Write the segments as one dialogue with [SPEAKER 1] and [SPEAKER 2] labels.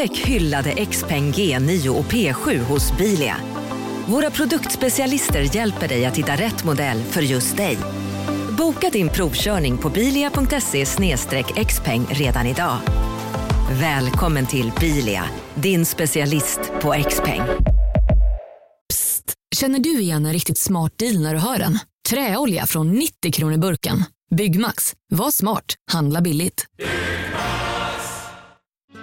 [SPEAKER 1] Upptäck hyllade XPeng G9 och P7 hos Bilia. Våra produktspecialister hjälper dig att hitta rätt modell för just dig. Boka din provkörning på bilia.se xpeng redan idag. Välkommen till Bilia, din specialist på XPeng.
[SPEAKER 2] Psst! Känner du igen en riktigt smart deal när du hör den? Träolja från 90 kronor burken. Byggmax. Var smart. Handla billigt.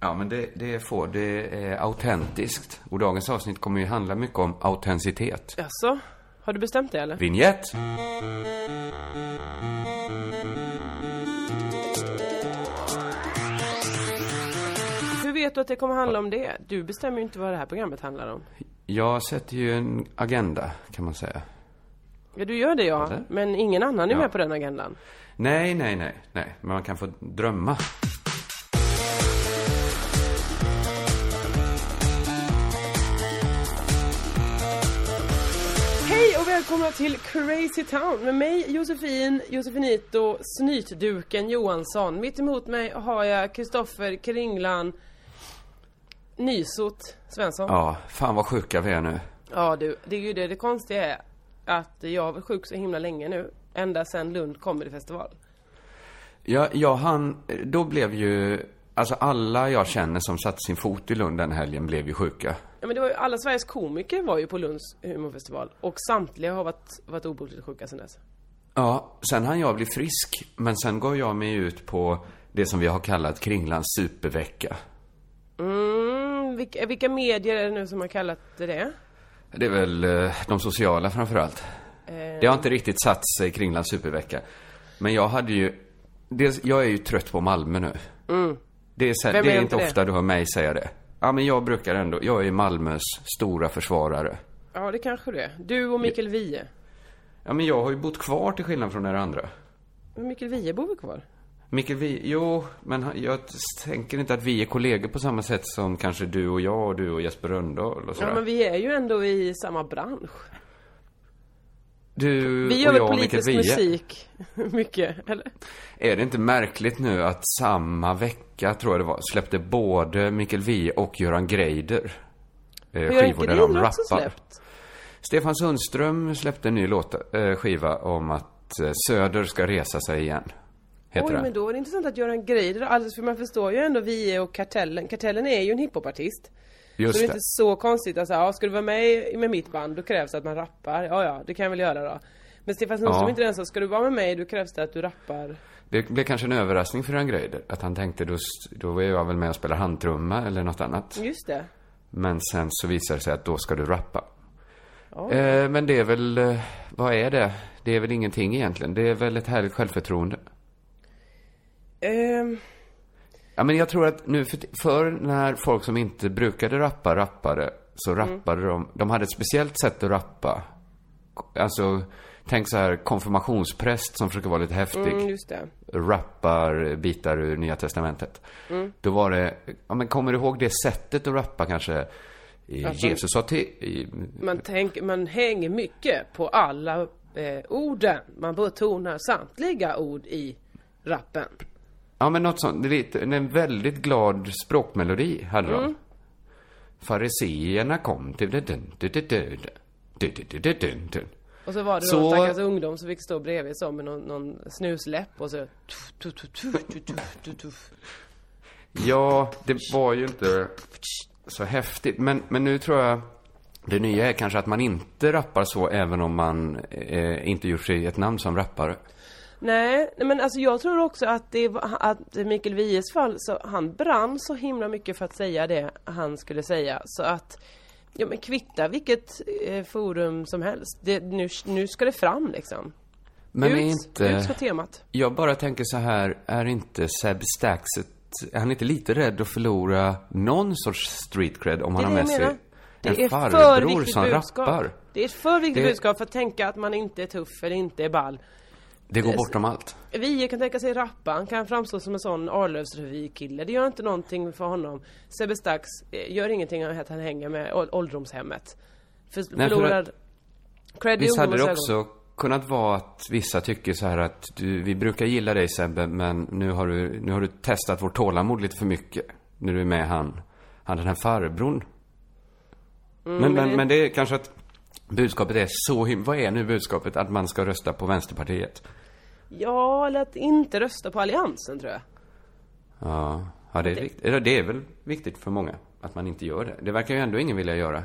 [SPEAKER 3] Ja, men det, det får. Det är autentiskt. Och dagens avsnitt kommer ju handla mycket om autenticitet.
[SPEAKER 4] Jaså? Har du bestämt det eller?
[SPEAKER 3] Vignett!
[SPEAKER 4] Hur vet du att det kommer handla om det? Du bestämmer ju inte vad det här programmet handlar om.
[SPEAKER 3] Jag sätter ju en agenda, kan man säga.
[SPEAKER 4] Ja, du gör det ja.
[SPEAKER 3] Eller?
[SPEAKER 4] Men ingen annan är
[SPEAKER 3] Ja.
[SPEAKER 4] med på den agendan.
[SPEAKER 3] Nej, nej, nej, nej. Men man kan få drömma.
[SPEAKER 4] Hej och välkomna till Crazy Town med mig Josefin, Josefinito, Snytduken Johansson. Mitt emot mig har jag Kristoffer Kringlan Nysot Svensson.
[SPEAKER 3] Ja, fan vad sjuka vi är nu.
[SPEAKER 4] Ja du, det är ju det. Det konstiga är att jag har varit sjuk så himla länge nu. Ända sedan Lund Comedy Festival.
[SPEAKER 3] Ja, ja, han, då blev ju, alltså alla jag känner som satte sin fot i Lund den helgen blev ju sjuka.
[SPEAKER 4] Men det var ju, alla Sveriges komiker var ju på Lunds humorfestival. Och samtliga har varit, varit obotligt sjuka sedan dess.
[SPEAKER 3] Ja, sen hann jag bli frisk, men sen går jag mig ut på det som vi har kallat Kringlands supervecka.
[SPEAKER 4] Mm, vilka, vilka medier är det nu som har kallat det det?
[SPEAKER 3] Det är väl eh, de sociala framförallt. Det har inte riktigt satt sig Kringlands supervecka. Men jag hade ju, dels, jag är ju trött på Malmö nu. Det är, så, det
[SPEAKER 4] är inte det?
[SPEAKER 3] ofta du hör mig säga det. Ja, men jag brukar ändå, jag är Malmös stora försvarare.
[SPEAKER 4] Ja det kanske det är. Du och Mikael Wiehe.
[SPEAKER 3] Ja, men jag har ju bott kvar till skillnad från er andra.
[SPEAKER 4] Men Mikael Wiehe bor väl kvar?
[SPEAKER 3] Mikael, vi, jo, men jag tänker inte att vi är kollegor på samma sätt som kanske du och jag och du och Jesper Rönndahl och sådär.
[SPEAKER 4] Ja men vi är ju ändå i samma bransch.
[SPEAKER 3] Du
[SPEAKER 4] Vi gör väl politisk musik mycket, eller?
[SPEAKER 3] Är det inte märkligt nu att samma vecka, tror jag det var, släppte både Mikael Wiehe och Göran Greider eh, skivor där de rappar.
[SPEAKER 4] släppt?
[SPEAKER 3] Stefan Sundström släppte en ny låt, eh, skiva om att eh, Söder ska resa sig igen. Heter
[SPEAKER 4] Oj
[SPEAKER 3] den.
[SPEAKER 4] men då är det intressant att Göran Greider, alltså för man förstår ju ändå Wiehe och Kartellen. Kartellen är ju en hiphopartist.
[SPEAKER 3] Just
[SPEAKER 4] så det är
[SPEAKER 3] det.
[SPEAKER 4] inte så konstigt alltså, ja, ska du vara med med mitt band då krävs det att man rappar. Ja ja, det kan jag väl göra då. Men Stefan Sundström
[SPEAKER 3] Ja.
[SPEAKER 4] inte den som, ska du vara med mig då krävs det att du rappar.
[SPEAKER 3] Det blev kanske en överraskning för Göran Greider. Att han tänkte, då, då är jag väl med och spelar handtrumma eller något annat.
[SPEAKER 4] Just det.
[SPEAKER 3] Men sen så visar det sig att då ska du rappa. Eh, men det är väl, eh, vad är det? Det är väl ingenting egentligen. Det är väl ett härligt självförtroende.
[SPEAKER 4] Ehm,
[SPEAKER 3] Ja, men jag tror att nu för, för när folk som inte brukade rappa rappade, så
[SPEAKER 4] Mm.
[SPEAKER 3] rappade de, de hade ett speciellt sätt att rappa. Alltså, tänk så här konfirmationspräst som försöker vara lite häftig.
[SPEAKER 4] mm, just det.
[SPEAKER 3] rappar bitar ur Nya Testamentet.
[SPEAKER 4] Mm.
[SPEAKER 3] Då var det, ja men kommer du ihåg det sättet att rappa kanske?
[SPEAKER 4] Alltså-
[SPEAKER 3] Jesus sa till,
[SPEAKER 4] Man, tänk, man hänger mycket på alla eh, orden. Man betonar samtliga ord i rappen.
[SPEAKER 3] Ja men något sånt, det är lite, en väldigt glad språkmelodi hade
[SPEAKER 4] Mm.
[SPEAKER 3] de. Fariseerna kom till det dun, dun, dun, dun, dun, dun, dun, dun, dun, dun.
[SPEAKER 4] Och så var det
[SPEAKER 3] Så-
[SPEAKER 4] någon stackars ungdom som fick stå bredvid så med någon, någon snusläpp och så.
[SPEAKER 3] Ja, det var ju inte så häftigt. Men, men nu tror jag det nya är kanske att man inte rappar så även om man eh, inte gjort sig ett namn som rappare.
[SPEAKER 4] Nej, men alltså jag tror också att det att Mikael Wiehes fall, så han brann så himla mycket för att säga det han skulle säga. Så att, ja men kvitta vilket eh, forum som helst. Det, nu, nu ska det fram liksom.
[SPEAKER 3] Men
[SPEAKER 4] ut,
[SPEAKER 3] är inte...
[SPEAKER 4] ut ska temat.
[SPEAKER 3] Jag bara tänker så här, är inte Seb Staxet, är han inte lite rädd att förlora någon sorts street cred om han
[SPEAKER 4] Det
[SPEAKER 3] har med sig?
[SPEAKER 4] Det
[SPEAKER 3] en farbror som
[SPEAKER 4] budskap.
[SPEAKER 3] rappar.
[SPEAKER 4] Det är ett för viktigt
[SPEAKER 3] Det-
[SPEAKER 4] budskap för att tänka att man inte är tuff eller inte är ball.
[SPEAKER 3] Det går bortom allt.
[SPEAKER 4] Vie kan tänka sig rappa, han kan framstå som en sån Arlövsrevy-kille. Det gör inte någonting för honom. Sebbe Stax eh, gör ingenting av att han hänger med ål- ålderdomshemmet. För,
[SPEAKER 3] Nej, för
[SPEAKER 4] cred i
[SPEAKER 3] Visst hade det
[SPEAKER 4] ungdomens ögon.
[SPEAKER 3] också kunnat vara att vissa tycker så här att du, vi brukar gilla dig Sebbe, men nu har du, nu har du testat vårt tålamod lite för mycket. När du är med han, han den här farbrorn. men, men,
[SPEAKER 4] Mm, det-
[SPEAKER 3] men det är kanske att budskapet är så him- Vad är nu budskapet? Att man ska rösta på Vänsterpartiet?
[SPEAKER 4] Ja, eller att inte rösta på Alliansen tror jag.
[SPEAKER 3] Ja, ja det, är viktigt. Eller det är väl viktigt för många att man inte gör det. Det verkar ju ändå ingen vilja göra.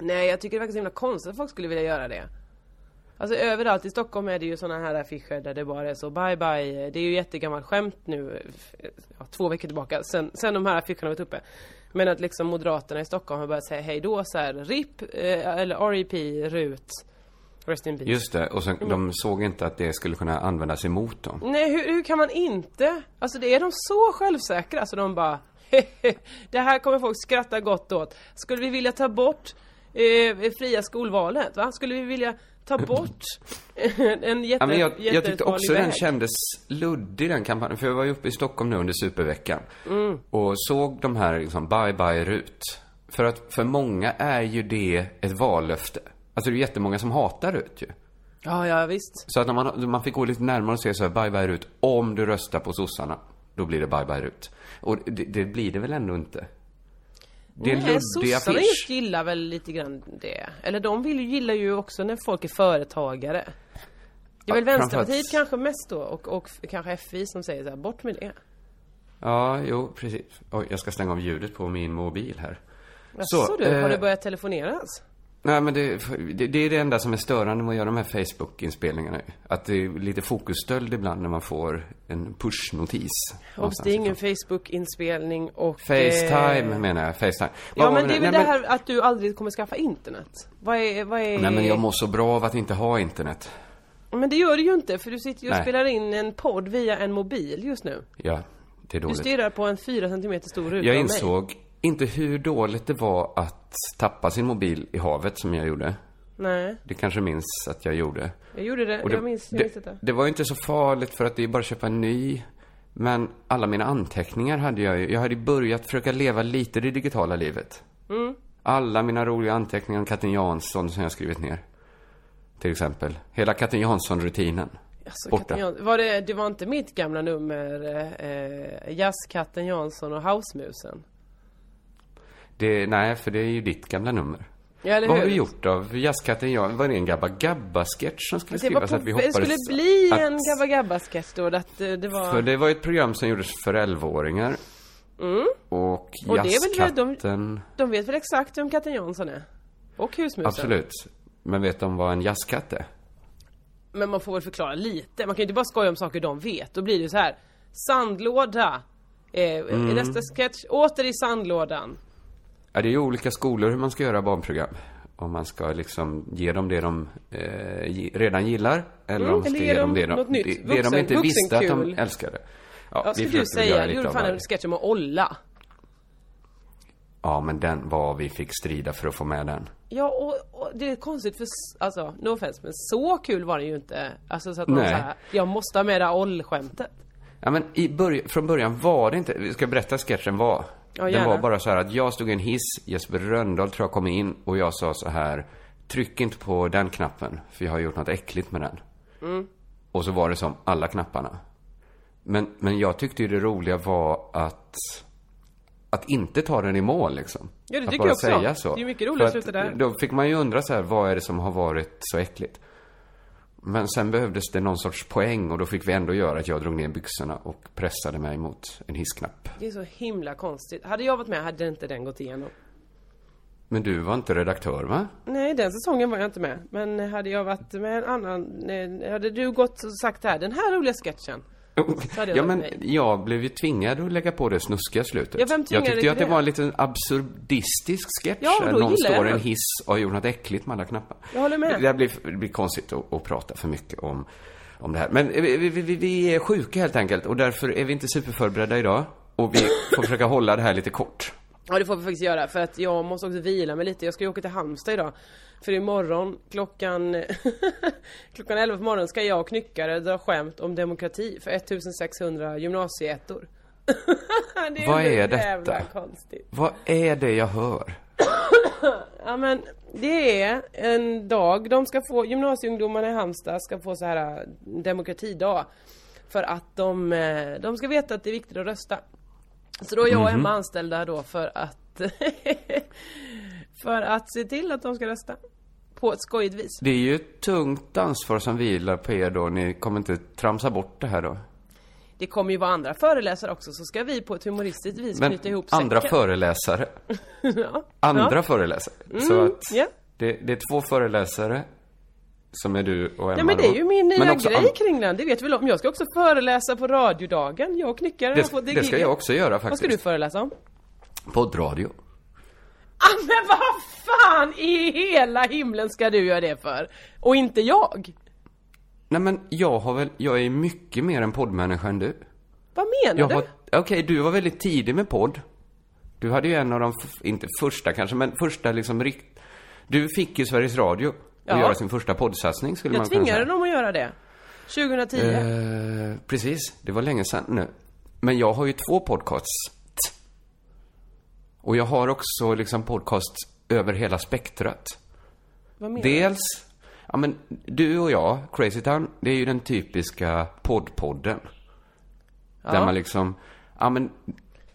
[SPEAKER 4] Nej, jag tycker det verkar så himla konstigt att folk skulle vilja göra det. Alltså överallt i Stockholm är det ju såna här affischer där det bara är så bye bye. Det är ju jättegammalt skämt nu, ja, två veckor tillbaka, sen, sen de här affischerna varit uppe. Men att liksom Moderaterna i Stockholm har börjat säga hej då så här, RIP, eh, eller RIP, RUT, Rest in peace.
[SPEAKER 3] Just det, och sen,
[SPEAKER 4] Mm.
[SPEAKER 3] de såg inte att det skulle kunna användas emot dem.
[SPEAKER 4] Nej, hur, hur kan man inte? Alltså det är de så självsäkra, alltså de bara Det här kommer folk skratta gott åt. Skulle vi vilja ta bort eh, fria skolvalet, va? Skulle vi vilja ta bort en jätte,
[SPEAKER 3] Ja, men jag, jag tyckte också
[SPEAKER 4] väg?
[SPEAKER 3] den kändes luddig den kampanjen. För jag var ju uppe i Stockholm nu under superveckan. Och såg de här liksom, bye bye RUT. För att för många är ju det ett vallöfte. Alltså det är jättemånga som hatar RUT ju.
[SPEAKER 4] Ja, ja visst.
[SPEAKER 3] Så att när man, man fick gå lite närmare och se så här, bye bye RUT. Om du röstar på sossarna, då blir det bye bye RUT. Och det, det blir det väl ändå inte? Det är en
[SPEAKER 4] Nej,
[SPEAKER 3] luddig
[SPEAKER 4] sossarna
[SPEAKER 3] affisch.
[SPEAKER 4] gillar väl lite grann det. Eller de vill ju, gillar ju också när folk är företagare. Det är väl
[SPEAKER 3] Ja,
[SPEAKER 4] Vänsterpartiet
[SPEAKER 3] framförallt-
[SPEAKER 4] kanske mest då och, och kanske FI som säger så här, bort med det.
[SPEAKER 3] Ja, jo, precis. Oj, jag ska stänga av ljudet på min mobil här.
[SPEAKER 4] Så, du, har
[SPEAKER 3] eh,
[SPEAKER 4] det börjat telefoneras?
[SPEAKER 3] Nej men det, det, det är det enda som är störande med att göra de här Facebook-inspelningarna. Att det är lite fokusstöld ibland när man får en push-notis.
[SPEAKER 4] Och det är ingen. Facebook-inspelning och...
[SPEAKER 3] Facetime
[SPEAKER 4] eh,
[SPEAKER 3] menar jag, Facetime.
[SPEAKER 4] Ja
[SPEAKER 3] Vad
[SPEAKER 4] men det är väl det här att du aldrig kommer skaffa internet? Vad är, vad är...
[SPEAKER 3] Nej men jag mår så bra av att inte ha internet.
[SPEAKER 4] Men det gör du ju inte för du sitter ju och
[SPEAKER 3] Nej.
[SPEAKER 4] spelar in en podd via en mobil just nu.
[SPEAKER 3] Ja, det är
[SPEAKER 4] Du
[SPEAKER 3] dåligt.
[SPEAKER 4] stirrar på en 4 cm stor ruta
[SPEAKER 3] Jag
[SPEAKER 4] av mig.
[SPEAKER 3] Inte hur dåligt det var att tappa sin mobil i havet som jag gjorde.
[SPEAKER 4] Nej,
[SPEAKER 3] Det kanske minns att jag gjorde.
[SPEAKER 4] jag gjorde det.
[SPEAKER 3] Och det,
[SPEAKER 4] jag minns, jag
[SPEAKER 3] det,
[SPEAKER 4] minns detta.
[SPEAKER 3] det var ju inte så farligt för att det är bara att köpa en ny. Men alla mina anteckningar hade jag ju. Jag hade börjat försöka leva lite det digitala livet.
[SPEAKER 4] Mm.
[SPEAKER 3] Alla mina roliga anteckningar om katten Jansson som jag skrivit ner. Till exempel. Hela katten Jansson-rutinen.
[SPEAKER 4] Alltså,
[SPEAKER 3] borta.
[SPEAKER 4] katten Jan- var det, det var inte mitt gamla nummer, eh, eh, Jazzkatten Jansson och Housemusen?
[SPEAKER 3] Det, nej, för det är ju ditt gamla nummer.
[SPEAKER 4] Ja, eller
[SPEAKER 3] Vad
[SPEAKER 4] hur?
[SPEAKER 3] har vi gjort av Jazzkatten Jansson? Var det en Gabba Gabba-sketch som skulle
[SPEAKER 4] Det,
[SPEAKER 3] skrivas?
[SPEAKER 4] på,
[SPEAKER 3] att vi
[SPEAKER 4] det skulle
[SPEAKER 3] hoppades
[SPEAKER 4] bli
[SPEAKER 3] att-
[SPEAKER 4] en Gabba Gabba-sketch då, att eh, det var...
[SPEAKER 3] För det var ett program som gjordes för 11-åringar. Och,
[SPEAKER 4] Mm. Och väl de-
[SPEAKER 3] Jazzkatten...
[SPEAKER 4] De vet väl exakt vem katten Jansson är? Och husmusen.
[SPEAKER 3] Absolut. Men vet de vad en jazzkatt är?
[SPEAKER 4] Men man får väl förklara lite. Man kan ju inte bara skoja om saker de vet. Då blir det så här. Sandlåda. Eh,
[SPEAKER 3] Mm.
[SPEAKER 4] Nästa sketch. Åter i sandlådan.
[SPEAKER 3] Ja, det är ju olika skolor hur man ska göra barnprogram. Om man ska liksom ge dem det de eh, redan gillar. Eller
[SPEAKER 4] Mm,
[SPEAKER 3] om man ska ge dem
[SPEAKER 4] dem
[SPEAKER 3] det de,
[SPEAKER 4] något nytt.
[SPEAKER 3] det, det de inte visste att de älskade. Ja,
[SPEAKER 4] Vad ska du säga? Du gjorde fan en sketch om Olla.
[SPEAKER 3] Ja, men den var vi fick strida för att få med den.
[SPEAKER 4] Ja, och, och det är konstigt för, alltså, no offense, men så kul var det ju inte. Alltså så att någon
[SPEAKER 3] Nej.
[SPEAKER 4] jag måste ha med det här Oll-skämtet.
[SPEAKER 3] Ja, men i börj- från början var det inte, vi ska berätta vad sketchen var.
[SPEAKER 4] Ja,
[SPEAKER 3] den var bara så här att jag stod i en hiss, Jesper Röndahl tror jag kom in och jag sa så här, tryck inte på den knappen, för jag har gjort något äckligt med den.
[SPEAKER 4] Mm.
[SPEAKER 3] Och så var det som alla knapparna. Men, men jag tyckte ju det roliga var att, att inte ta den i mål liksom.
[SPEAKER 4] Ja, det tycker jag också.
[SPEAKER 3] säga så.
[SPEAKER 4] Det är mycket roligare att sluta där.
[SPEAKER 3] Då fick man ju undra så här, vad är det som har varit så äckligt? Men sen behövdes det någon sorts poäng och då fick vi ändå göra att jag drog ner byxorna och pressade mig mot en hissknapp.
[SPEAKER 4] Det är så himla konstigt. Hade jag varit med hade inte den gått igenom.
[SPEAKER 3] Men du var inte redaktör va?
[SPEAKER 4] Nej, den säsongen var jag inte med. Men hade jag varit med en annan, eh, hade du gått och sagt här, den här roliga sketchen.
[SPEAKER 3] Ja men jag blev ju tvingad att lägga på det snuskiga slutet.
[SPEAKER 4] Ja, vem
[SPEAKER 3] jag tyckte ju att det var en liten absurdistisk sketch.
[SPEAKER 4] Ja,
[SPEAKER 3] där någon står i en hiss och gjort något äckligt med alla knappar.
[SPEAKER 4] Jag håller med.
[SPEAKER 3] Det blir, det blir konstigt att, att prata för mycket om, om det här. Men vi, vi, vi är sjuka helt enkelt och därför är vi inte superförberedda idag. Och vi får försöka hålla det här lite kort.
[SPEAKER 4] Ja det får vi faktiskt göra för att jag måste också vila mig lite. Jag ska ju åka till Halmstad idag. För imorgon klockan klockan 11 på morgonen ska jag och Knyckare dra skämt om demokrati för 1600 gymnasieettor. det
[SPEAKER 3] Vad är
[SPEAKER 4] så jävla
[SPEAKER 3] detta?
[SPEAKER 4] konstigt.
[SPEAKER 3] Vad är det jag hör?
[SPEAKER 4] Ja men det är en dag, de ska få, gymnasieungdomarna i Halmstad ska få så här äh, demokratidag. För att de, eh, de ska veta att det är viktigt att rösta. Så då är jag och Emma anställda då för att För att se till att de ska rösta. På ett skojigt vis.
[SPEAKER 3] Det är ju ett tungt ansvar som vilar på er då. Ni kommer inte tramsa bort det här då?
[SPEAKER 4] Det kommer ju vara andra föreläsare också så ska vi på ett humoristiskt vis
[SPEAKER 3] Men
[SPEAKER 4] knyta ihop
[SPEAKER 3] andra
[SPEAKER 4] säcken.
[SPEAKER 3] föreläsare.
[SPEAKER 4] ja.
[SPEAKER 3] Andra
[SPEAKER 4] ja.
[SPEAKER 3] föreläsare. Så att
[SPEAKER 4] ja.
[SPEAKER 3] det, det är två föreläsare. Som är du och Emma
[SPEAKER 4] Ja men det är ju min nya grej kring den, det vet väl om? Jag ska också föreläsa på radiodagen, jag och Knyckare har
[SPEAKER 3] Det,
[SPEAKER 4] fått
[SPEAKER 3] det ska jag också göra
[SPEAKER 4] Vad
[SPEAKER 3] faktiskt.
[SPEAKER 4] ska du föreläsa om?
[SPEAKER 3] Poddradio.
[SPEAKER 4] Ah, men vad fan i hela himlen ska du göra det för? Och inte jag?
[SPEAKER 3] Nej men jag har väl, jag är mycket mer en poddmänniska än du.
[SPEAKER 4] Vad menar
[SPEAKER 3] Jag
[SPEAKER 4] du?
[SPEAKER 3] okej du var väldigt tidig med podd. Du hade ju en av de, inte första kanske, men första liksom rikt... Du fick ju Sveriges Radio
[SPEAKER 4] Ja.
[SPEAKER 3] att göra sin första poddsatsning skulle
[SPEAKER 4] Jag
[SPEAKER 3] man kunna
[SPEAKER 4] tvingade
[SPEAKER 3] säga.
[SPEAKER 4] dem att göra det. 2010.
[SPEAKER 3] Eh, precis, det var länge sedan nu. Men jag har ju två podcasts. Och jag har också liksom podcasts över hela spektrat.
[SPEAKER 4] Vad menar du?
[SPEAKER 3] Dels, ja men du och jag, Crazy Town, det är ju den typiska poddpodden. Där man liksom, ja men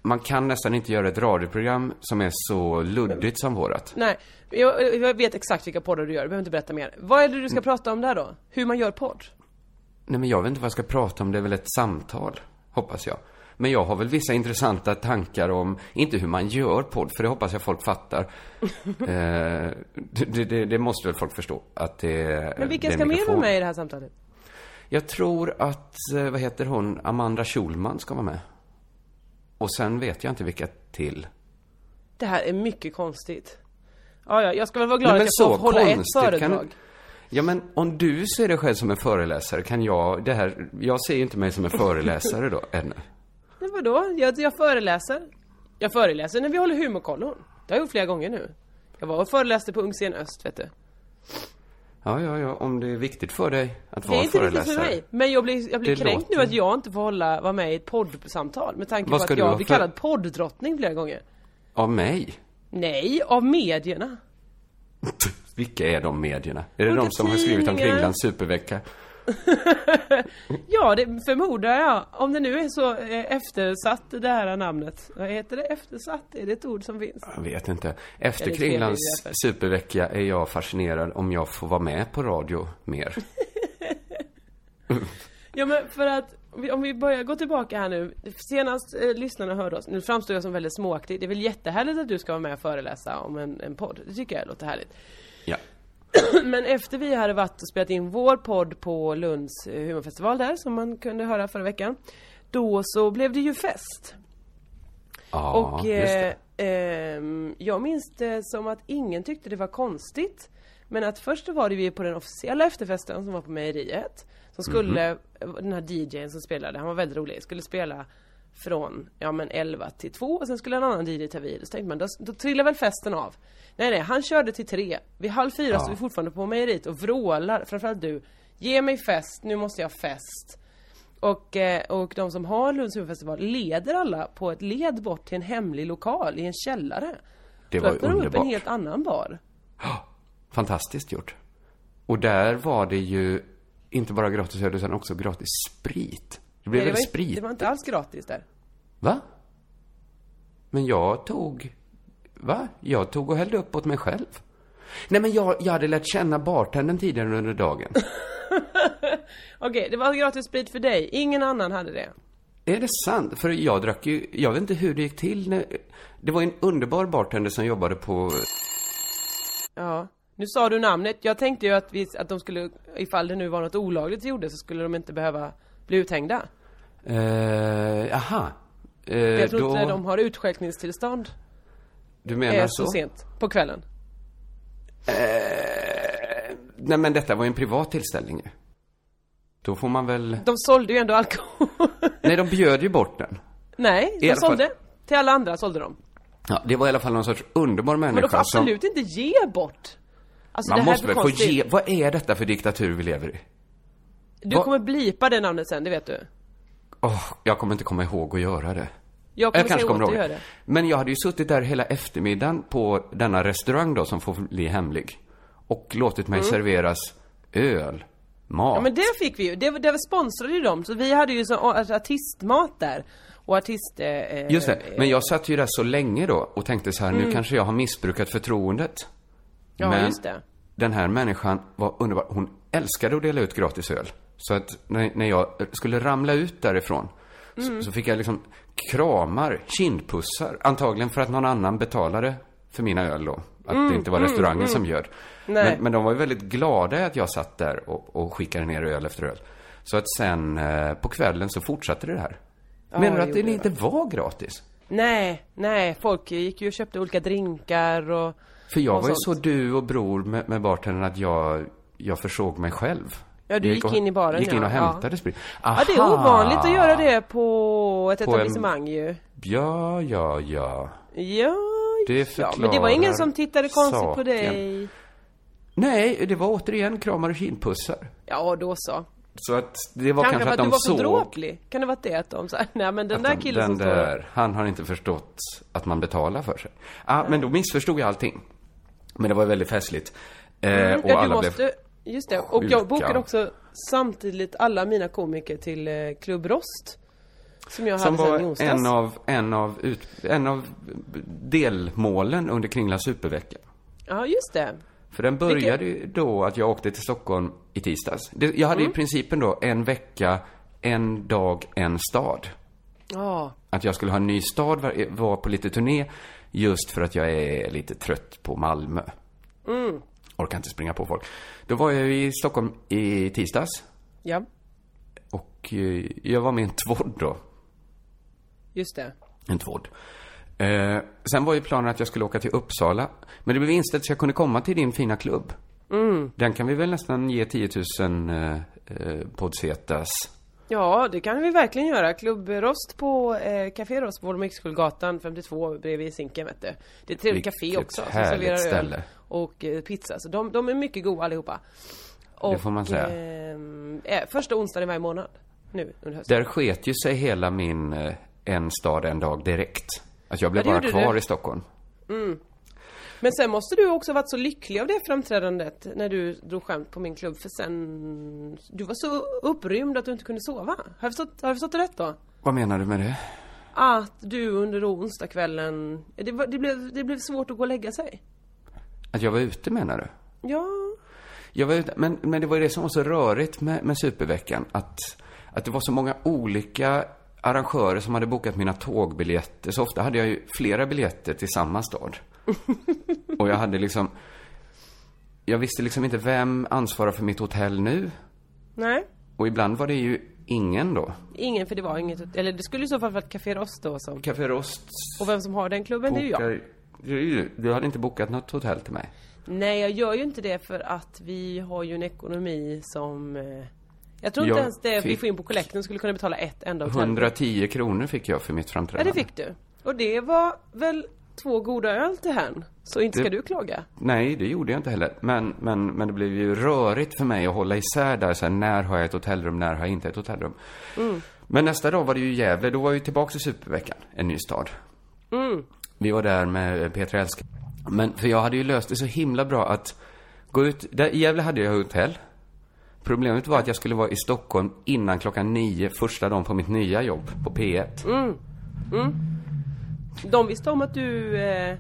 [SPEAKER 3] man kan nästan inte göra ett radioprogram som är så luddigt som vårat.
[SPEAKER 4] Nej, jag, jag vet exakt vilka poddar du gör, du behöver inte berätta mer. Vad är det du ska prata om där då? Hur man gör podd?
[SPEAKER 3] Nej men jag vet inte vad jag ska prata om, det är väl ett samtal, hoppas jag. Men jag har väl vissa intressanta tankar om, inte hur man gör podd, för det hoppas jag folk fattar. eh, det, det, det måste väl folk förstå, att det
[SPEAKER 4] Men vilka
[SPEAKER 3] det
[SPEAKER 4] ska med vara med i det här samtalet?
[SPEAKER 3] Jag tror att, eh, vad heter hon, Amanda Schulman ska vara med. Och sen vet jag inte vilka till.
[SPEAKER 4] Det här är mycket konstigt. Ja, ja, jag ska väl vara glad
[SPEAKER 3] Nej,
[SPEAKER 4] att jag får hålla ett föredrag.
[SPEAKER 3] Kan, ja, men om du ser dig själv som en föreläsare, kan jag, det här, jag ser ju inte mig som en föreläsare då, ännu.
[SPEAKER 4] Men vadå? Jag, jag föreläser. Jag föreläser när vi håller humorkollon. Det har jag gjort flera gånger nu. Jag var och föreläste på Ungscen Öst, vet du.
[SPEAKER 3] Ja, ja, ja, om det är viktigt för dig att
[SPEAKER 4] Det
[SPEAKER 3] vara
[SPEAKER 4] är inte
[SPEAKER 3] föreläsare.
[SPEAKER 4] för mig. Men jag blir, jag blir
[SPEAKER 3] Det
[SPEAKER 4] kränkt
[SPEAKER 3] låter-
[SPEAKER 4] nu att jag inte får hålla, vara med i ett poddsamtal. Med tanke
[SPEAKER 3] Vad
[SPEAKER 4] på att jag blir
[SPEAKER 3] för-
[SPEAKER 4] kallad podddrottning flera gånger.
[SPEAKER 3] Av mig?
[SPEAKER 4] Nej, av medierna.
[SPEAKER 3] Vilka är de medierna? Är det
[SPEAKER 4] Olika
[SPEAKER 3] de som har skrivit om
[SPEAKER 4] tidningar.
[SPEAKER 3] Kringlands supervecka?
[SPEAKER 4] Ja, det förmodar jag. Om det nu är så eh, eftersatt det här namnet. Vad heter det? Eftersatt? Är det ett ord som finns?
[SPEAKER 3] Jag vet inte. Efter Kringlands supervecka är jag fascinerad om jag får vara med på radio mer.
[SPEAKER 4] Ja men för att om vi- om vi börjar gå tillbaka här nu. Senast eh, lyssnarna hörde oss, nu framstår jag som väldigt småaktig. Det är väl jättehärligt att du ska vara med och föreläsa om en, en podd. Det tycker jag låter härligt.
[SPEAKER 3] Ja.
[SPEAKER 4] Men efter vi hade varit och spelat in vår podd på Lunds eh, humorfestival där, som man kunde höra förra veckan. Då så blev det ju fest.
[SPEAKER 3] Ja,
[SPEAKER 4] och eh, ehm, jag minns det som att ingen tyckte det var konstigt. Men att först var det vi på den officiella efterfesten som var på mejeriet. Som skulle,
[SPEAKER 3] Mhm.
[SPEAKER 4] den här DJn som spelade, han var väldigt rolig, skulle spela från, ja men 11 till 2 och sen skulle en annan DJ ta vid. Så tänkte man, då, då trillar väl festen av. Nej nej, han körde till 3. Vid halv fyra står vi fortfarande på mejeriet och vrålar, framförallt du. Ge mig fest, nu måste jag ha fest. Och, eh, och de som har Lunds humorfestival leder alla på ett led bort till en hemlig lokal i en källare.
[SPEAKER 3] Det
[SPEAKER 4] Då
[SPEAKER 3] var
[SPEAKER 4] öppnar de upp en
[SPEAKER 3] underbart.
[SPEAKER 4] helt annan bar.
[SPEAKER 3] Fantastiskt gjort. Och där var det ju inte bara gratis öl utan också gratis sprit. Det blev
[SPEAKER 4] Nej,
[SPEAKER 3] väl
[SPEAKER 4] var,
[SPEAKER 3] sprit?
[SPEAKER 4] inte- det var inte alls gratis där.
[SPEAKER 3] Va? Men jag tog... Va? Jag tog och hällde upp åt mig själv. Nej men jag, jag hade lärt känna bartendern tidigare under dagen.
[SPEAKER 4] Okej, det var gratis sprit för dig. Ingen annan hade det.
[SPEAKER 3] är det sant? För jag drack ju... Jag vet inte hur det gick till när... Det var en underbar bartender som jobbade på...
[SPEAKER 4] Ja. Nu sa du namnet. Jag tänkte ju att, vi, att de skulle, ifall det nu var något olagligt de gjorde, så skulle de inte behöva bli uthängda.
[SPEAKER 3] Eh, aha. Eh,
[SPEAKER 4] Jag tror
[SPEAKER 3] då,
[SPEAKER 4] inte de har utskänkningstillstånd
[SPEAKER 3] Du menar
[SPEAKER 4] eh,
[SPEAKER 3] så?
[SPEAKER 4] så sent på kvällen.
[SPEAKER 3] Eh, nej men detta var ju en privat tillställning ju. Då får man väl...
[SPEAKER 4] De sålde ju ändå alkohol.
[SPEAKER 3] Nej, de bjöd ju bort den.
[SPEAKER 4] Nej, de
[SPEAKER 3] alla fall-
[SPEAKER 4] sålde. Till alla andra sålde de.
[SPEAKER 3] Ja, det var i alla fall någon sorts underbar
[SPEAKER 4] Men de
[SPEAKER 3] människa
[SPEAKER 4] får
[SPEAKER 3] som...
[SPEAKER 4] absolut inte ge bort. Alltså
[SPEAKER 3] Man måste väl få ge... Vad är detta för diktatur vi lever i?
[SPEAKER 4] Du kommer blipa det namnet sen, det vet du.
[SPEAKER 3] Åh, jag kommer inte komma ihåg att göra det.
[SPEAKER 4] Jag kommer
[SPEAKER 3] Jag kanske kommer ihåg det. Men jag hade ju suttit där hela eftermiddagen på denna restaurang då som får bli hemlig. Och låtit mig serveras öl, mat.
[SPEAKER 4] Mm. Ja men det fick vi ju, det, det sponsrade ju dem. Så vi hade ju så, alltså, artistmat där. Och artist... Eh,
[SPEAKER 3] Just det, men jag satt ju där så länge då och tänkte så här, nu kanske jag har missbrukat förtroendet.
[SPEAKER 4] Ja,
[SPEAKER 3] men
[SPEAKER 4] just det.
[SPEAKER 3] den här människan var underbar. Hon älskade att dela ut gratis öl. Så att när, när jag skulle ramla ut därifrån
[SPEAKER 4] Mm.
[SPEAKER 3] så, så fick jag liksom kramar, kindpussar. Antagligen för att någon annan betalade för mina öl då. Att det inte var restaurangen som bjöd.
[SPEAKER 4] Mm.
[SPEAKER 3] Men, men de var ju väldigt glada att jag satt där och, och skickade ner öl efter öl. Så att sen eh, på kvällen så fortsatte det här. Menar du
[SPEAKER 4] det
[SPEAKER 3] att det
[SPEAKER 4] gjorde
[SPEAKER 3] inte var gratis?
[SPEAKER 4] Nej, nej, folk gick ju och köpte olika drinkar och...
[SPEAKER 3] För jag
[SPEAKER 4] och
[SPEAKER 3] var ju
[SPEAKER 4] sånt.
[SPEAKER 3] så du och bror med, med bartendern att jag, jag försåg mig själv.
[SPEAKER 4] Ja, du gick
[SPEAKER 3] och-
[SPEAKER 4] in i baren,
[SPEAKER 3] Gick in och
[SPEAKER 4] ja. Ja.
[SPEAKER 3] hämtade sprit.
[SPEAKER 4] Ja, det är
[SPEAKER 3] Aha!
[SPEAKER 4] ovanligt att göra det på ett
[SPEAKER 3] På en-
[SPEAKER 4] etablissemang ju.
[SPEAKER 3] Ja, ja, ja.
[SPEAKER 4] Ja,
[SPEAKER 3] Det
[SPEAKER 4] ja, men det var ingen
[SPEAKER 3] förklarar
[SPEAKER 4] som tittade konstigt på
[SPEAKER 3] saken.
[SPEAKER 4] dig.
[SPEAKER 3] Nej, det var återigen kramar och kindpussar.
[SPEAKER 4] Ja, då så.
[SPEAKER 3] Så att det var
[SPEAKER 4] Kanske
[SPEAKER 3] kanske,
[SPEAKER 4] för
[SPEAKER 3] att
[SPEAKER 4] att du
[SPEAKER 3] de
[SPEAKER 4] var för
[SPEAKER 3] såg...
[SPEAKER 4] dråplig? Kan det vara det att de sa, nej men den
[SPEAKER 3] att
[SPEAKER 4] där
[SPEAKER 3] de-
[SPEAKER 4] killen
[SPEAKER 3] den
[SPEAKER 4] som står
[SPEAKER 3] där, han har inte förstått att man betalar för sig. Ah, men då missförstod jag allting. Men det var väldigt festligt. Eh, och
[SPEAKER 4] Mm, ja, du
[SPEAKER 3] alla
[SPEAKER 4] måste,
[SPEAKER 3] blev...
[SPEAKER 4] just det. Och jag bokade också samtidigt alla mina komiker till eh, Klubb Rost. Som jag
[SPEAKER 3] Som
[SPEAKER 4] hade sen i
[SPEAKER 3] var en av, en, av ut, en av delmålen under Kringla supervecka.
[SPEAKER 4] Ja, just det.
[SPEAKER 3] För den började ju då att jag åkte till Stockholm i tisdags. Det, jag hade
[SPEAKER 4] Mm.
[SPEAKER 3] i principen då en vecka, en dag, en stad.
[SPEAKER 4] Ja,
[SPEAKER 3] Att jag skulle ha en ny stad, var, var på lite turné, just för att jag är lite trött på Malmö.
[SPEAKER 4] Mm.
[SPEAKER 3] Orkar inte springa på folk. Då var jag i Stockholm i tisdags.
[SPEAKER 4] ja,
[SPEAKER 3] Och eh, jag var med i en tvådd då.
[SPEAKER 4] just det.
[SPEAKER 3] En tvådd. Eh, sen var ju planen att jag skulle åka till Uppsala. Men det blev inställt så jag kunde komma till din fina klubb.
[SPEAKER 4] Mm.
[SPEAKER 3] Den kan vi väl nästan ge 10 000 eh, eh, poddsetas.
[SPEAKER 4] Ja, det kan vi verkligen göra. Klubb Rost på eh, Café Rost på Musikhögsgatan 52 bredvid Zinken vet du. Det är ett trevligt
[SPEAKER 3] Vilket
[SPEAKER 4] café också som
[SPEAKER 3] härligt ställe.
[SPEAKER 4] Och eh, pizza. Så de, de är mycket goda allihopa. Och,
[SPEAKER 3] får man säga.
[SPEAKER 4] ehm, eh, första onsdagen i varje månad. Nu under hösten.
[SPEAKER 3] Där sket ju sig hela min eh, en stad, en dag direkt. Att jag blev
[SPEAKER 4] Ja, det
[SPEAKER 3] bara kvar
[SPEAKER 4] du.
[SPEAKER 3] i Stockholm.
[SPEAKER 4] Men sen måste du också varit så lycklig av det framträdandet när du drog skämt på min klubb för sen... Du var så upprymd att du inte kunde sova. Har jag förstått, har jag förstått det rätt då?
[SPEAKER 3] Vad menar du med det?
[SPEAKER 4] Att du under onsdagskvällen... Det, var, det, blev, det blev svårt att gå och lägga sig.
[SPEAKER 3] Att jag var ute menar du?
[SPEAKER 4] Ja,
[SPEAKER 3] Jag var ute, men, men det var ju det som var så rörigt med, med Superveckan. Att, att det var så många olika arrangörer som hade bokat mina tågbiljetter. Så ofta hade jag ju flera biljetter till samma stad. Och jag hade liksom... Jag visste liksom inte vem ansvarar för mitt hotell nu.
[SPEAKER 4] nej.
[SPEAKER 3] Och ibland var det ju ingen då.
[SPEAKER 4] Ingen, för det var inget... Eller det skulle i så fall vara ett Café Rost då som...
[SPEAKER 3] Café Rost
[SPEAKER 4] Och vem som har den klubben, det är ju jag.
[SPEAKER 3] Ju- Du hade inte bokat något hotell till mig.
[SPEAKER 4] Nej, jag gör ju inte det för att vi har ju en ekonomi som... eh, Jag tror inte
[SPEAKER 3] Jag
[SPEAKER 4] ens det vi får in på kollekten skulle kunna betala ett enda hotell.
[SPEAKER 3] 110 kronor fick jag för mitt
[SPEAKER 4] Ja,
[SPEAKER 3] framträdande.
[SPEAKER 4] det fick du. Och det var väl två goda öl till hen. Så inte ska
[SPEAKER 3] Det-
[SPEAKER 4] du klaga.
[SPEAKER 3] Nej, det gjorde jag inte heller. Men, men, men det blev ju rörigt för mig att hålla isär där. Så här, när har jag ett hotellrum, när har jag inte ett hotellrum? Men nästa dag var det ju Gävle. Då var vi tillbaka i Superveckan, en ny stad. Vi var där med Petra Elsk. Men, för jag hade ju löst det så himla bra att gå ut. Där, I Gävle hade jag hotell. Problemet var att jag skulle vara i Stockholm innan klockan nio, första dagen på mitt nya jobb på P1.
[SPEAKER 4] De visste om att du... Eh,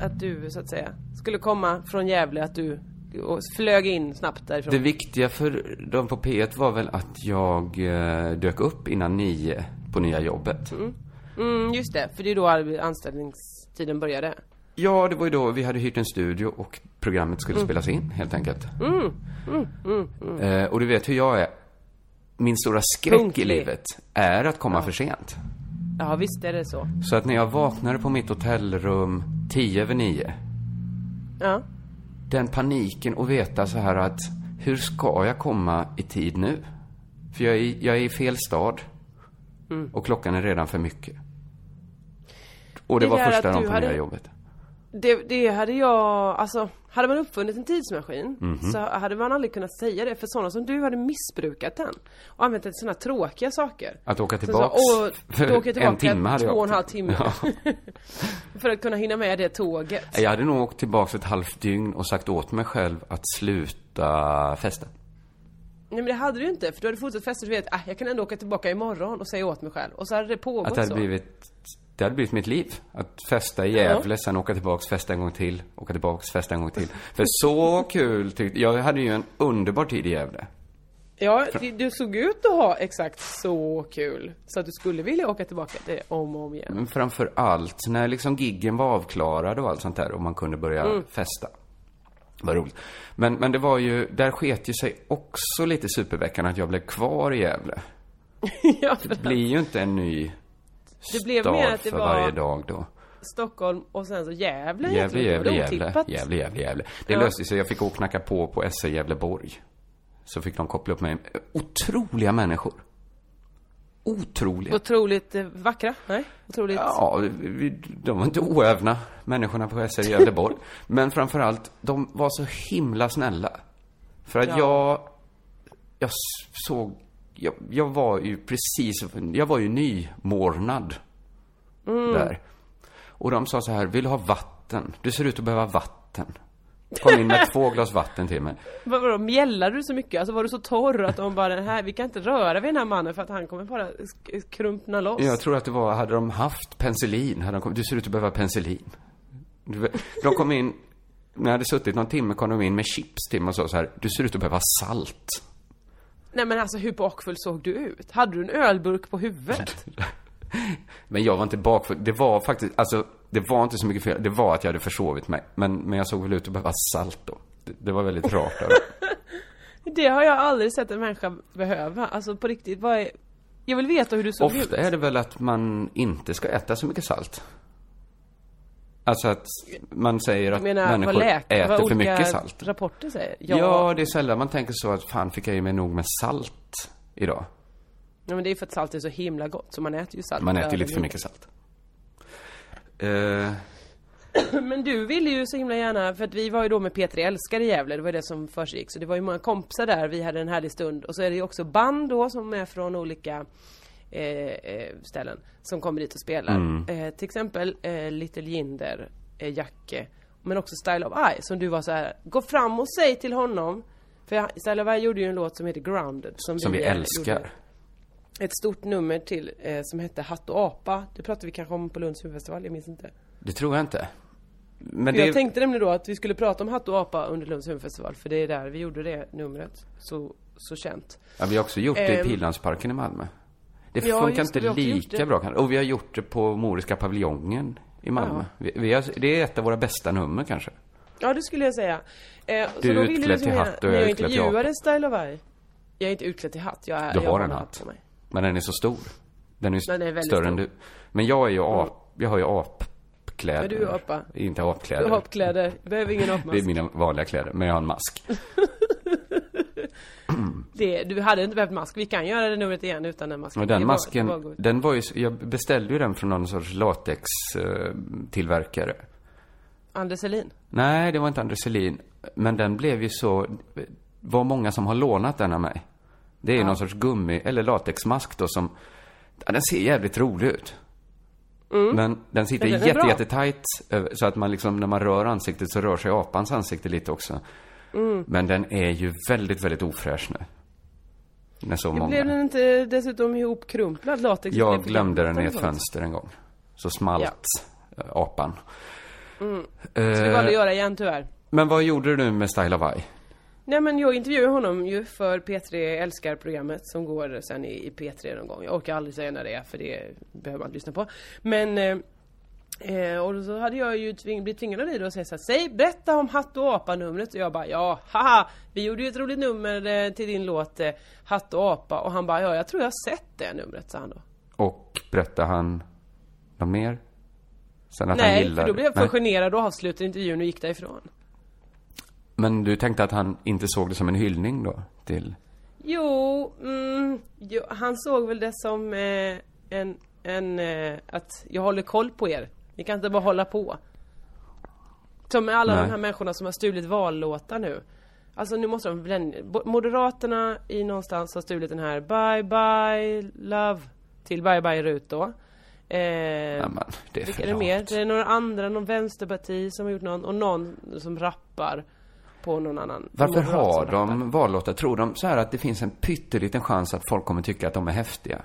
[SPEAKER 4] att du, så att säga, skulle komma från Gävle. Att du och flög in snabbt därifrån.
[SPEAKER 3] Det viktiga för dem på P1 var väl att jag eh, dök upp innan nio på nya jobbet.
[SPEAKER 4] Mm, just det. För det är då anställningstiden började.
[SPEAKER 3] Ja, det var ju då vi hade hyrt en studio och programmet skulle spelas in, helt enkelt. Eh, och du vet hur jag är. Min stora skräck
[SPEAKER 4] Punktlig.
[SPEAKER 3] i livet är att komma för sent.
[SPEAKER 4] Ja, visst är det så.
[SPEAKER 3] Så att när jag vaknade på mitt hotellrum tio över nio,
[SPEAKER 4] Ja.
[SPEAKER 3] den paniken att veta så här att hur ska jag komma i tid nu? För jag är, jag är i fel stad. Och klockan är redan för mycket. Och det,
[SPEAKER 4] Det
[SPEAKER 3] var första dagen på
[SPEAKER 4] hade-
[SPEAKER 3] nya jobbet.
[SPEAKER 4] Det, det hade jag, alltså hade man uppfunnit en tidsmaskin
[SPEAKER 3] Mhm.
[SPEAKER 4] så hade man aldrig kunnat säga det för sådana som du hade missbrukat den och använt den till sådana tråkiga saker.
[SPEAKER 3] Att åka
[SPEAKER 4] Så
[SPEAKER 3] tillbaks.
[SPEAKER 4] så, då åker jag tillbaka
[SPEAKER 3] en timme hade jag
[SPEAKER 4] två och en halv timme.
[SPEAKER 3] Ja.
[SPEAKER 4] för att kunna hinna med det tåget.
[SPEAKER 3] Jag hade nog åkt tillbaks ett halvt dygn och sagt åt mig själv att sluta festa.
[SPEAKER 4] Nej men det hade du ju inte för du hade fortsatt festa du vet, ah, jag kan ändå åka tillbaka imorgon och säga åt mig själv. Och så hade det pågått
[SPEAKER 3] Att det hade
[SPEAKER 4] så.
[SPEAKER 3] blivit, det hade blivit mitt liv. Att festa i Gävle, sen åka tillbaks, festa en gång till, åka tillbaks, festa en gång till. För så kul tyckte jag. hade ju en underbar tid i Gävle.
[SPEAKER 4] Ja, du såg ut att ha exakt så kul. Så att du skulle vilja åka tillbaka till det om och om igen.
[SPEAKER 3] Men framför allt när liksom giggen var avklarad och allt sånt där och man kunde börja
[SPEAKER 4] Mm.
[SPEAKER 3] festa. Vad roligt. Men, men det var ju, där sket ju sig också lite superveckan att jag blev kvar i Gävle.
[SPEAKER 4] ja,
[SPEAKER 3] Det blir ju inte en ny
[SPEAKER 4] Det blev
[SPEAKER 3] stad
[SPEAKER 4] mer att det
[SPEAKER 3] för
[SPEAKER 4] var-
[SPEAKER 3] varje dag då.
[SPEAKER 4] Stockholm och sen så Gävle
[SPEAKER 3] Gävle, Gävle, Gävle. Gävle, Gävle, Gävle. Det
[SPEAKER 4] Ja.
[SPEAKER 3] löste sig. Jag fick åka och knacka på på SE Gävleborg. Så fick de koppla upp mig. Otroliga människor. Otroliga.
[SPEAKER 4] Otroligt eh, vackra? Nej? Otroligt...
[SPEAKER 3] Ja, de var inte oävna, människorna på SR Gävleborg. Men framförallt, de var så himla snälla. För att
[SPEAKER 4] Ja.
[SPEAKER 3] jag, jag såg, jag, jag var ju precis, jag var ju nymornad
[SPEAKER 4] Mm.
[SPEAKER 3] där. Och de sa så här, vill du ha vatten? Du ser ut att behöva vatten. Kom in med två glas vatten till mig.
[SPEAKER 4] Vad vadå, mjällade du så mycket? Alltså var du så torr att de bara, den här, vi kan inte röra vid den här mannen för att han kommer bara krumpna loss?
[SPEAKER 3] Jag tror att det var, hade de haft penicillin, hade de kom, du ser ut att behöva penicillin. De kom in, när jag hade suttit någon timme kom de in med chips till mig och sa så här, du ser ut att behöva salt.
[SPEAKER 4] Nej men alltså hur bakfull såg du ut? Hade du en ölburk på huvudet?
[SPEAKER 3] Men jag var inte bakfull, det var faktiskt, alltså, det var inte så mycket fel, det var att jag hade försovit mig. Men, men jag såg väl ut att behöva salt då. Det, det var väldigt rart av det.
[SPEAKER 4] Har jag aldrig sett en människa behöva. Alltså på riktigt, vad är... Jag vill veta hur du såg ut.
[SPEAKER 3] Ofta är det väl att man inte ska äta så mycket salt. Alltså att man säger att
[SPEAKER 4] menar,
[SPEAKER 3] människor äter för mycket salt.
[SPEAKER 4] rapporter säger.
[SPEAKER 3] Ja.
[SPEAKER 4] Ja.
[SPEAKER 3] det är sällan man tänker så att fan fick jag i mig nog med salt idag.
[SPEAKER 4] ja, men det är för att salt är så himla gott, så man äter ju salt.
[SPEAKER 3] Man äter
[SPEAKER 4] över
[SPEAKER 3] lite för mycket salt. Eh,
[SPEAKER 4] Men du ville ju så himla gärna, för att vi var ju då med P3 Älskar i Gävle, det var det som försiggick. Så det var ju många kompisar där, vi hade en härlig stund. Och så är det ju också band då som är från olika ställen som kommer dit och spelar.
[SPEAKER 3] Mm.
[SPEAKER 4] Eh, till exempel eh, Little Jinder, eh, Jacke, men också Style of Eye som du var så här, gå fram och säg till honom. För Style of Eye gjorde ju en låt som heter Grounded. Som,
[SPEAKER 3] som vi
[SPEAKER 4] eh,
[SPEAKER 3] älskar.
[SPEAKER 4] gjorde Ett stort nummer till eh, som hette Hatt och apa. Det pratade vi kanske om på Lunds huvudfestival, jag minns inte.
[SPEAKER 3] Det tror jag inte. Men det,
[SPEAKER 4] Jag tänkte nämligen då att vi skulle prata om Hatt och apa under Lunds huvudfestival för det är där vi gjorde det numret. Så, så känt.
[SPEAKER 3] ja, vi har också gjort det i
[SPEAKER 4] Ehm.
[SPEAKER 3] Pildammsparken i Malmö. Det
[SPEAKER 4] Ja,
[SPEAKER 3] funkar
[SPEAKER 4] just
[SPEAKER 3] inte lika bra kanske. Och vi har gjort det på Moriska paviljongen i Malmö. Vi, vi har, det är ett av våra bästa nummer kanske.
[SPEAKER 4] Ja det skulle jag säga. Eh,
[SPEAKER 3] Du är
[SPEAKER 4] ville
[SPEAKER 3] utklädd till hatt och jag är
[SPEAKER 4] jag
[SPEAKER 3] utklädd till
[SPEAKER 4] intervjuade Style of Eye. Jag är inte utklädd till hatt. Jag,
[SPEAKER 3] Du
[SPEAKER 4] jag
[SPEAKER 3] har en hatt.
[SPEAKER 4] mig.
[SPEAKER 3] Men den är så stor. Den är
[SPEAKER 4] Den är väldigt
[SPEAKER 3] större än
[SPEAKER 4] stor.
[SPEAKER 3] du. Men jag är ju ap, jag har ju apkläder.
[SPEAKER 4] Ja, du är apa.
[SPEAKER 3] Inte
[SPEAKER 4] Du
[SPEAKER 3] apkläder.
[SPEAKER 4] har hoppkläder. Behöver ingen
[SPEAKER 3] Det är
[SPEAKER 4] apmask.
[SPEAKER 3] mina vanliga kläder, men jag har en mask.
[SPEAKER 4] Det, du hade inte behövt mask. Vi kan göra det numret igen utan den masken.
[SPEAKER 3] Och den
[SPEAKER 4] var-
[SPEAKER 3] masken,
[SPEAKER 4] var
[SPEAKER 3] den var ju, jag beställde ju den från någon sorts latextillverkare.
[SPEAKER 4] Anders Selin.
[SPEAKER 3] Nej, det var inte Anders Selin. Men den blev ju så, var många som har lånat den av mig. Det är ju någon sorts gummi, eller latexmask då som, ja, den ser jävligt rolig ut. Men den sitter
[SPEAKER 4] är
[SPEAKER 3] jätte, över- så att man liksom, när man rör ansiktet så rör sig apans ansikte lite också.
[SPEAKER 4] Mm.
[SPEAKER 3] Men den är ju väldigt, väldigt ofräsch nu. När så många.
[SPEAKER 4] Blev den inte dessutom ihopkrumplad latex?
[SPEAKER 3] Jag glömde den i ett fönster en gång. Så smalt eh, apan.
[SPEAKER 4] Mm. Ska vi aldrig
[SPEAKER 3] Eh,
[SPEAKER 4] göra igen tyvärr.
[SPEAKER 3] men vad gjorde du nu med Style of Eye?
[SPEAKER 4] Nej men jag intervjuade honom ju för P3 älskar programmet som går sen i, i P3 någon gång. Jag orkar aldrig säga när det är för det behöver man inte lyssna på. Men eh, och så hade jag ju tving, blivit tvingad av dig då att säga såhär, säg berätta om Hatt och apa-numret och jag bara ja, haha, vi gjorde ju ett roligt nummer eh, till din låt eh, Hatt och apa och han bara ja, jag tror jag har sett det numret, sa han då.
[SPEAKER 3] Och berättade han något mer? Sen att han
[SPEAKER 4] Nej,
[SPEAKER 3] gillar...
[SPEAKER 4] för då blev jag för generad och avslutade intervjun och gick därifrån.
[SPEAKER 3] Men du tänkte att han inte såg det som en hyllning då? Till...
[SPEAKER 4] Jo, mm, jo han såg väl det som eh, en, en, eh, att jag håller koll på er. Ni kan inte bara hålla på. Som med alla
[SPEAKER 3] Nej.
[SPEAKER 4] de här människorna som har stulit vallåtar nu. Alltså nu måste de Moderaterna i någonstans har stulit den här Bye bye love till Bye bye Rut då. Eh,
[SPEAKER 3] Ja, men, det är
[SPEAKER 4] är det mer? Det är några andra, någon vänsterparti som har gjort någon och någon som rappar på någon annan.
[SPEAKER 3] Varför har
[SPEAKER 4] rappar.
[SPEAKER 3] de vallåtar? Tror de så här att det finns en pytteliten chans att folk kommer tycka att de är häftiga?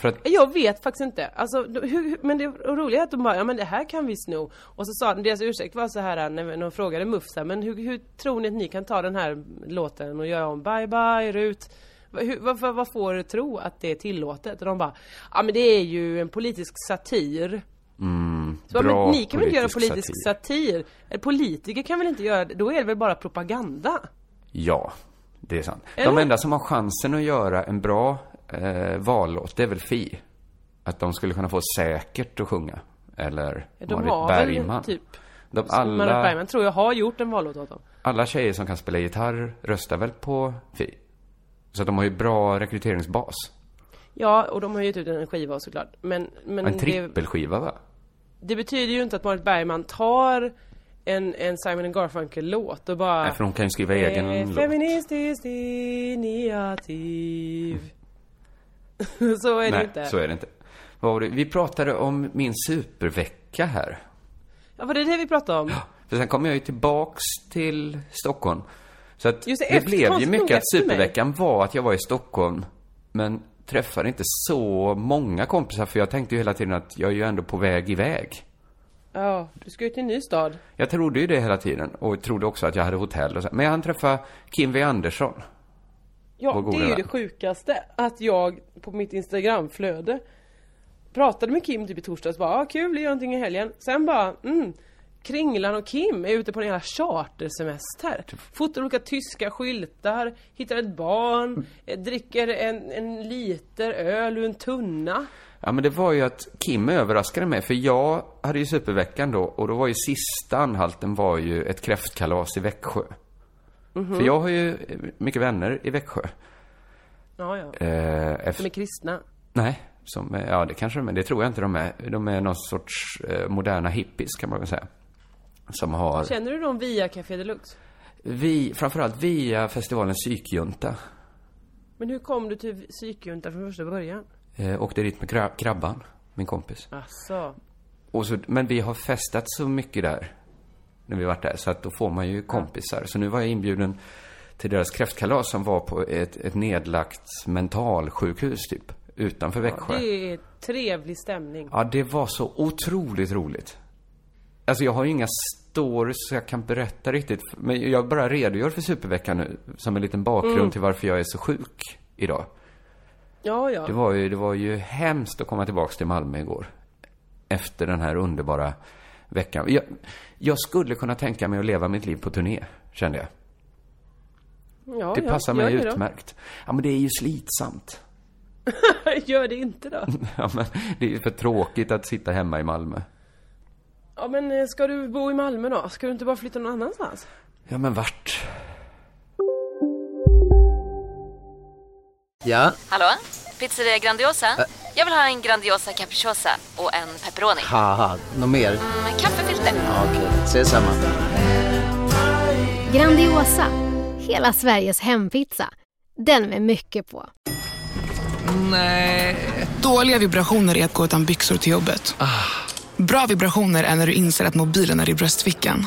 [SPEAKER 3] För att,
[SPEAKER 4] Jag vet faktiskt inte. Alltså, de- hur, men det roliga är att de bara, ja men det här kan vi sno. Och så sa deras ursäkt var så här när de frågade MUF men hur, hur tror ni att ni kan ta den här låten och göra om Bye bye Rut? Va- Hur, varför, vad får du tro att det är tillåtet? Och de bara, ja men det är ju en politisk satir.
[SPEAKER 3] mm,
[SPEAKER 4] Så,
[SPEAKER 3] bra
[SPEAKER 4] men ni kan väl inte göra
[SPEAKER 3] politisk satir.
[SPEAKER 4] satir? Politiker kan väl inte göra det? Då är det väl bara propaganda?
[SPEAKER 3] Ja, det är sant. De
[SPEAKER 4] Eller?
[SPEAKER 3] enda som har chansen att göra en bra eh, vallåt, det är väl Fi. Att de skulle kunna få Säkert att sjunga. Eller
[SPEAKER 4] De
[SPEAKER 3] Marit
[SPEAKER 4] har
[SPEAKER 3] Bergman.
[SPEAKER 4] väl typ
[SPEAKER 3] De
[SPEAKER 4] Marit
[SPEAKER 3] alla,
[SPEAKER 4] Bergman tror jag har gjort en vallåt åt dem.
[SPEAKER 3] alla tjejer som kan spela gitarr röstar väl på Fi? Så att de har ju bra rekryteringsbas.
[SPEAKER 4] Ja, och de har gett ut en skiva såklart. Men, men
[SPEAKER 3] En trippelskiva va?
[SPEAKER 4] det betyder ju inte att Marit Bergman tar en, en Simon Garfunkel-låt och bara...
[SPEAKER 3] Nej, för hon kan ju skriva egen
[SPEAKER 4] eh,
[SPEAKER 3] låt.
[SPEAKER 4] Feministiskt initiativ. så är det
[SPEAKER 3] Nej,
[SPEAKER 4] inte.
[SPEAKER 3] så är det inte. Vad var det? Vi pratade om min supervecka här.
[SPEAKER 4] Ja, var det det vi pratade om?
[SPEAKER 3] För sen kom jag ju tillbaks till Stockholm. Så att
[SPEAKER 4] Just det,
[SPEAKER 3] det, blev ju mycket att
[SPEAKER 4] mig.
[SPEAKER 3] superveckan var att jag var i Stockholm. Men träffade inte så många kompisar för jag tänkte ju hela tiden att jag är ju ändå på väg iväg.
[SPEAKER 4] Ja, du ska ju till en ny stad.
[SPEAKER 3] Jag trodde ju det hela tiden och trodde också att jag hade hotell och så. Men jag hann träffa Kim V Andersson.
[SPEAKER 4] Ja, det är ju det sjukaste. Att jag på mitt Instagramflöde pratade med Kim typ i torsdags. Bara, ah, kul, vi gör någonting i helgen. Sen bara, mm. Kringlan och Kim är ute på en jävla chartersemester. Fotar olika tyska skyltar, hittar ett barn, eh, dricker en, en liter öl ur en tunna.
[SPEAKER 3] Ja men det var ju att Kim överraskade mig för jag hade ju superveckan då och då var ju sista anhalten var ju ett kräftkalas i Växjö.
[SPEAKER 4] Mhm.
[SPEAKER 3] För jag har ju mycket vänner i Växjö.
[SPEAKER 4] Ja, ja.
[SPEAKER 3] Eh, efter,
[SPEAKER 4] De är kristna.
[SPEAKER 3] Nej, som, ja det kanske de är, det tror jag inte de är. De är någon sorts eh, moderna hippies kan man väl säga. Som har,
[SPEAKER 4] Känner du dem via Café Deluxe?
[SPEAKER 3] vi, framförallt via festivalen Psykjunta.
[SPEAKER 4] Men hur kom du till psykjunta från första början?
[SPEAKER 3] Eh, åkte dit med kra- Krabban, min kompis.
[SPEAKER 4] Asså.
[SPEAKER 3] Och så, men vi har festat så mycket där, när vi varit där, så att då får man ju kompisar. Så nu var jag inbjuden till deras kräftkalas som var på ett, ett nedlagt mentalsjukhus typ, utanför Växjö.
[SPEAKER 4] Det är trevlig stämning.
[SPEAKER 3] Ja, det var så otroligt roligt. Alltså jag har ju inga stories så jag kan berätta riktigt. Men jag bara redogör för superveckan nu, som en liten bakgrund
[SPEAKER 4] Mm.
[SPEAKER 3] till varför jag är så sjuk idag.
[SPEAKER 4] Ja, ja.
[SPEAKER 3] Det var ju, det var ju hemskt att komma tillbaks till Malmö igår. Efter den här underbara veckan. Jag, jag skulle kunna tänka mig att leva mitt liv på turné, kände jag.
[SPEAKER 4] Ja
[SPEAKER 3] Det
[SPEAKER 4] ja,
[SPEAKER 3] passar
[SPEAKER 4] gör
[SPEAKER 3] mig
[SPEAKER 4] då.
[SPEAKER 3] utmärkt. Ja, men det är ju slitsamt.
[SPEAKER 4] Gör det inte då.
[SPEAKER 3] Ja, men det är ju för tråkigt att sitta hemma i Malmö.
[SPEAKER 4] Ja men eh, ska du bo i Malmö då? Ska du inte bara flytta någon annanstans?
[SPEAKER 3] Ja, men vart?
[SPEAKER 5] Ja,
[SPEAKER 6] Hallå? Pizzeria Grandiosa? Jag vill ha en Grandiosa capriciosa och en pepperoni.
[SPEAKER 5] haha, något mer?
[SPEAKER 6] Med kaffefilter.
[SPEAKER 5] Ja, Okej, ses samma.
[SPEAKER 7] Grandiosa, hela Sveriges hempizza. Den med mycket på.
[SPEAKER 8] Dåliga vibrationer är att gå utan byxor till jobbet. Bra vibrationer är när du inser att mobilen är i bröstfickan.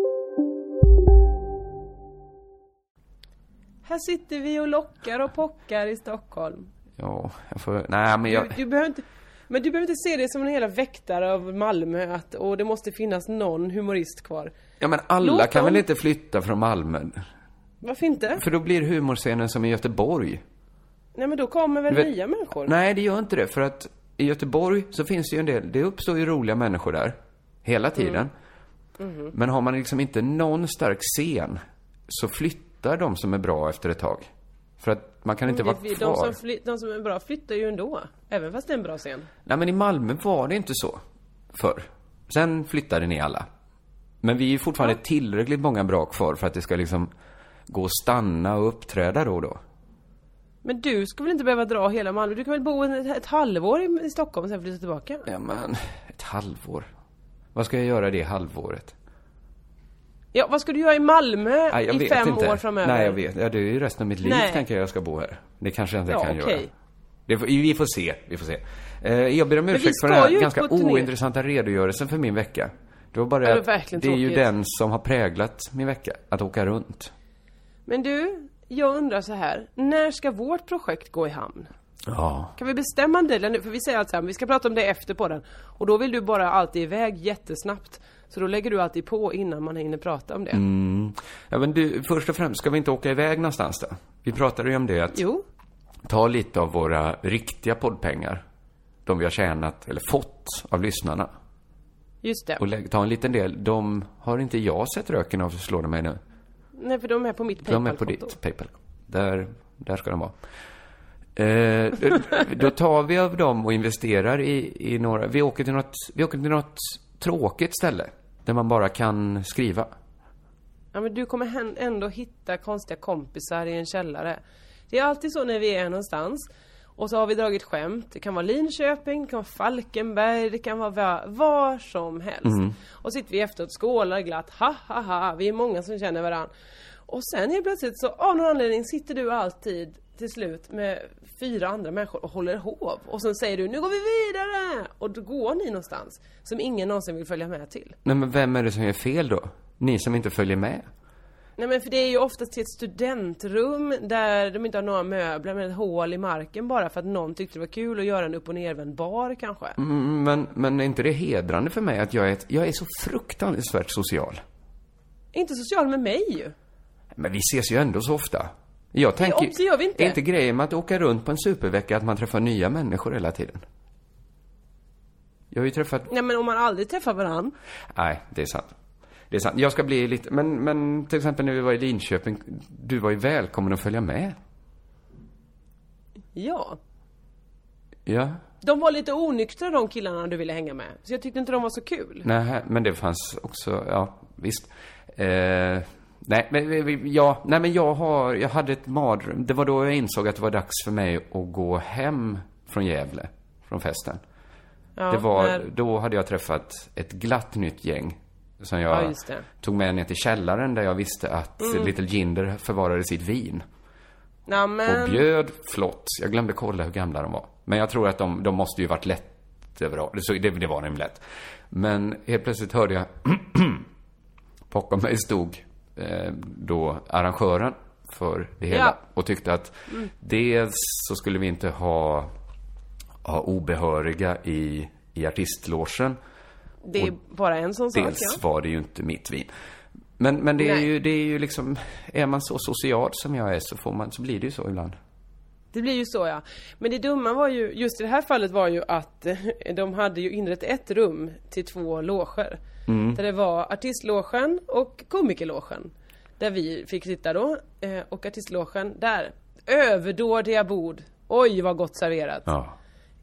[SPEAKER 4] Här sitter vi och lockar och pockar i Stockholm.
[SPEAKER 3] Ja, jag får... Nej, men jag...
[SPEAKER 4] Du, du behöver inte... Men du behöver inte se det som en hela väktare av Malmö att och det måste finnas någon humorist kvar.
[SPEAKER 3] Ja, men alla
[SPEAKER 4] Låt
[SPEAKER 3] kan
[SPEAKER 4] dem-
[SPEAKER 3] väl inte flytta från Malmö?
[SPEAKER 4] Varför inte?
[SPEAKER 3] För då blir humorscenen som i Göteborg.
[SPEAKER 4] Nej men då kommer väl
[SPEAKER 3] vet-
[SPEAKER 4] nya människor?
[SPEAKER 3] Nej, det gör inte det. För att i Göteborg så finns det ju en del, det uppstår ju roliga människor där. Hela tiden.
[SPEAKER 4] Mhm.
[SPEAKER 3] Men har man liksom inte någon stark scen så flyttar de som är bra efter ett tag. För att man kan inte vara
[SPEAKER 4] det-
[SPEAKER 3] kvar.
[SPEAKER 4] de, som fly, de som är bra flyttar ju ändå. Även fast det är en bra scen.
[SPEAKER 3] Nej, men i Malmö var det inte så förr. Sen flyttade ni alla. Men vi är fortfarande tillräckligt många bra kvar för att det ska liksom gå att stanna och uppträda då och då.
[SPEAKER 4] Men du ska väl inte behöva dra hela Malmö? Du kan väl bo ett, ett halvår i, i Stockholm och sen flytta tillbaka?
[SPEAKER 3] Ja, men ett halvår. Vad ska jag göra det halvåret?
[SPEAKER 4] Ja, vad ska du göra i Malmö
[SPEAKER 3] Nej, jag
[SPEAKER 4] i
[SPEAKER 3] vet
[SPEAKER 4] fem
[SPEAKER 3] inte.
[SPEAKER 4] år framöver?
[SPEAKER 3] Nej, jag vet. Ja, det är ju resten av mitt liv
[SPEAKER 4] Nej.
[SPEAKER 3] tänker jag jag ska bo här. Det kanske jag inte
[SPEAKER 4] Ja,
[SPEAKER 3] kan
[SPEAKER 4] okej.
[SPEAKER 3] göra. Det vi får se, vi får se. Eh, jag ber om ursäkt för den här
[SPEAKER 4] ju
[SPEAKER 3] ganska ointressanta redogörelsen för min vecka. Det var bara
[SPEAKER 4] Ja,
[SPEAKER 3] att det är ju
[SPEAKER 4] tråkigt.
[SPEAKER 3] den som har präglat min vecka. Att åka runt.
[SPEAKER 4] Men du, jag undrar så här. När ska vårt projekt gå i hamn?
[SPEAKER 3] Ja.
[SPEAKER 4] Kan vi bestämma en del nu? För vi säger alltså här, vi ska prata om det efter på den. Och då vill du bara alltid iväg jättesnabbt. Så då lägger du alltid på innan man hinner prata om det.
[SPEAKER 3] Mm. Ja, men du, först och främst, ska vi inte åka iväg någonstans då? Vi pratade ju om det att
[SPEAKER 4] Jo.
[SPEAKER 3] ta lite av våra riktiga poddpengar. De vi har tjänat, eller fått, av lyssnarna.
[SPEAKER 4] Just det.
[SPEAKER 3] Och lägg, ta en liten del. De har inte jag sett röken av, slår det mig nu.
[SPEAKER 4] Nej, för de är på mitt
[SPEAKER 3] De är på
[SPEAKER 4] Paypal-konto.
[SPEAKER 3] ditt Paypal. Där, där ska de vara. Eh, då- då tar vi av dem och investerar i, i några, vi åker, till något, vi åker till något tråkigt ställe. Där man bara kan skriva.
[SPEAKER 4] Ja men du kommer ändå hitta konstiga kompisar i en källare. Det är alltid så när vi är någonstans. Och så har vi dragit skämt. Det kan vara Linköping, det kan vara Falkenberg, det kan vara var, som helst.
[SPEAKER 9] Mhm.
[SPEAKER 4] Och sitter vi efteråt, skålar glatt, ha ha ha, vi är många som känner varandra. Och sen helt plötsligt så av någon anledning sitter du alltid till slut med fyra andra människor och håller hov. Och sen säger du nu går vi vidare! Och då går ni någonstans som ingen någonsin vill följa med till.
[SPEAKER 3] Nej, men vem är det som gör fel då? Ni som inte följer med?
[SPEAKER 4] Nej men för det är ju oftast till ett studentrum där de inte har några möbler med ett hål i marken bara för att någon tyckte det var kul att göra en upp och nervänd bar kanske.
[SPEAKER 3] Mm, men, men är inte det hedrande för mig att jag är, ett, jag är så fruktansvärt social?
[SPEAKER 4] Inte social med mig ju.
[SPEAKER 3] Men vi ses ju ändå så ofta. Jag tänker,
[SPEAKER 4] det gör vi inte.
[SPEAKER 3] är inte grejen med att åka runt på en supervecka att man träffar nya människor hela tiden? Jag har ju träffat
[SPEAKER 4] Nej men om man aldrig träffar varann.
[SPEAKER 3] Nej, det är sant. Det är sant. Jag ska bli lite, men, men till exempel när vi var i Linköping, du var ju välkommen att följa med.
[SPEAKER 4] Ja.
[SPEAKER 3] Ja.
[SPEAKER 4] De var lite onyktra de killarna du ville hänga med. Så jag tyckte inte de var så kul.
[SPEAKER 3] Nej, men det fanns också, ja, visst. Eh, nej, men ja, nej men jag har, jag hade ett mardröm. Det var då jag insåg att det var dags för mig att gå hem från Gävle, från festen.
[SPEAKER 4] Ja,
[SPEAKER 3] det var,
[SPEAKER 4] när-
[SPEAKER 3] då hade jag träffat ett glatt nytt gäng. Som jag
[SPEAKER 4] Ja,
[SPEAKER 3] tog med ner till källaren där jag visste att
[SPEAKER 4] Mm.
[SPEAKER 3] Little Jinder förvarade sitt vin.
[SPEAKER 4] Ja, men...
[SPEAKER 3] Och bjöd flott. Jag glömde kolla hur gamla de var. Men jag tror att de, de måste ju varit lätt överallt. Så det, det var nämligen lätt. Men helt plötsligt hörde jag bakom mig stod då arrangören för det hela.
[SPEAKER 4] Ja.
[SPEAKER 3] Och tyckte att
[SPEAKER 4] Mm.
[SPEAKER 3] dels så skulle vi inte ha, ha obehöriga i, i artistlogen.
[SPEAKER 4] Det är bara en sån sak
[SPEAKER 3] Dels
[SPEAKER 4] ja.
[SPEAKER 3] var det ju inte mitt vin. Men, men det är
[SPEAKER 4] Nej.
[SPEAKER 3] ju, det är ju liksom, är man så social som jag är så får man, så blir det ju så ibland.
[SPEAKER 4] Det blir ju så ja. Men det dumma var ju, just i det här fallet var ju att eh, de hade ju inrett ett rum till två loger.
[SPEAKER 3] Mm.
[SPEAKER 4] Där det var artistlogen och komikerlogen. Där vi fick sitta då. eh, Och artistlogen, där. Överdådiga bord. Oj vad gott serverat.
[SPEAKER 3] Ja.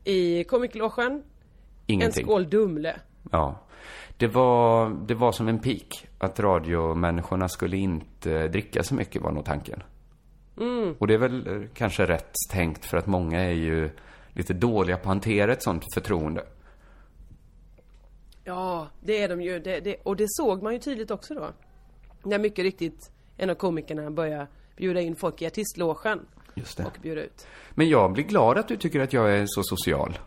[SPEAKER 4] I komikerlogen, en
[SPEAKER 3] Ingenting.
[SPEAKER 4] skål Dumle.
[SPEAKER 3] Ja. Det var, det var som en pik. Att radiomänniskorna skulle inte dricka så mycket var nog tanken.
[SPEAKER 4] Mm.
[SPEAKER 3] Och det är väl kanske rätt tänkt för att många är ju lite dåliga på att hantera ett sånt förtroende.
[SPEAKER 4] Ja, det är de ju. Det, det, och det såg man ju tydligt också då. När mycket riktigt en av komikerna började bjuda in folk i artistlogen.
[SPEAKER 3] Just det.
[SPEAKER 4] Och bjuda ut.
[SPEAKER 3] Men jag blir glad att du tycker att jag är så social.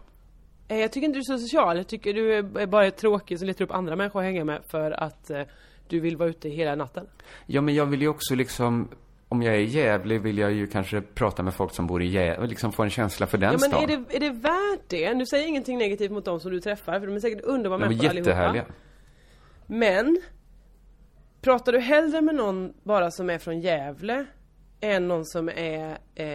[SPEAKER 4] Eh, Jag tycker inte du är så social. Jag tycker du är är bara tråkig som letar upp andra människor att hänga med för att eh, du vill vara ute hela natten.
[SPEAKER 3] Ja, men jag vill ju också liksom, om jag är Gävle vill jag ju kanske prata med folk som bor i Gävle och liksom få en känsla för den
[SPEAKER 4] ja men
[SPEAKER 3] stan.
[SPEAKER 4] är det, är det värt det? Nu säger jag ingenting negativt mot de som du träffar för de är säkert underbara
[SPEAKER 3] De är
[SPEAKER 4] människor
[SPEAKER 3] jättehärliga.
[SPEAKER 4] allihopa. Men Pratar du hellre med någon bara som är från Gävle än någon som är eh,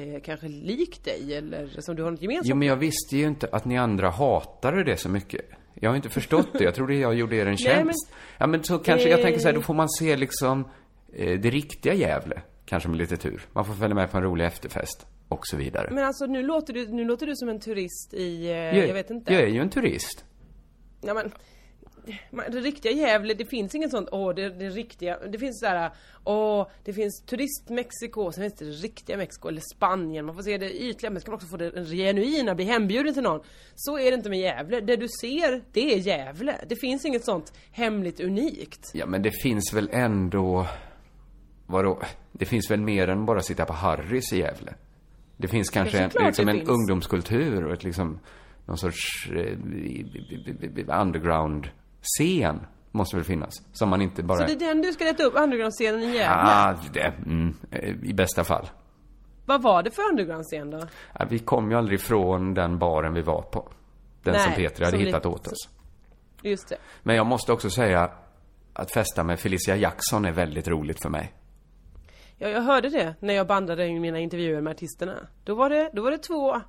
[SPEAKER 4] eh, kanske lik dig eller som du har något gemensamt
[SPEAKER 3] Jo, men jag visste ju inte att ni andra hatade det så mycket. Jag har inte förstått det. Jag trodde jag gjorde er en
[SPEAKER 4] Nej, men-
[SPEAKER 3] tjänst. Ja, men så kanske, jag tänker så här, då
[SPEAKER 4] Eh.
[SPEAKER 3] får man se liksom eh, det riktiga Gävle. Kanske med lite tur. Man får följa med på en rolig efterfest. Och så vidare.
[SPEAKER 4] Men alltså nu låter du, nu låter du som en turist i, eh,
[SPEAKER 3] jag,
[SPEAKER 4] jag vet inte.
[SPEAKER 3] Jag är ju en turist.
[SPEAKER 4] Ja, men, det riktiga Gävle, det finns inget sånt, åh det, det riktiga, det finns sådär, åh det finns turist Mexiko, sen finns det riktiga Mexiko eller Spanien, man får se det ytliga men så kan man också få det genuina, bli hembjuden till någon. Så är det inte med Gävle, det du ser, det är Gävle. Det finns inget sånt hemligt unikt.
[SPEAKER 3] Ja, men det finns väl ändå... Vadå? Det finns väl mer än bara sitta på Harrys i Gävle? Det finns kanske en, liksom
[SPEAKER 4] det
[SPEAKER 3] en
[SPEAKER 4] finns.
[SPEAKER 3] ungdomskultur och ett liksom... Någon sorts eh, underground-scen måste väl finnas. Som man inte bara...
[SPEAKER 4] Så det är den du ska leta upp, underground-scenen i Gävle?
[SPEAKER 3] Ah, det, mm, eh, I bästa fall.
[SPEAKER 4] Vad var det för underground-scen då?
[SPEAKER 3] Ja, vi kom ju aldrig ifrån den baren vi var på. Den som
[SPEAKER 4] Nej,
[SPEAKER 3] Peter hade
[SPEAKER 4] som
[SPEAKER 3] hittat
[SPEAKER 4] li-
[SPEAKER 3] åt oss.
[SPEAKER 4] Just det.
[SPEAKER 3] Men jag måste också säga att festa med Felicia Jackson är väldigt roligt för mig.
[SPEAKER 4] Ja, jag hörde det när jag bandade in mina intervjuer med artisterna. Då var det, då var det två,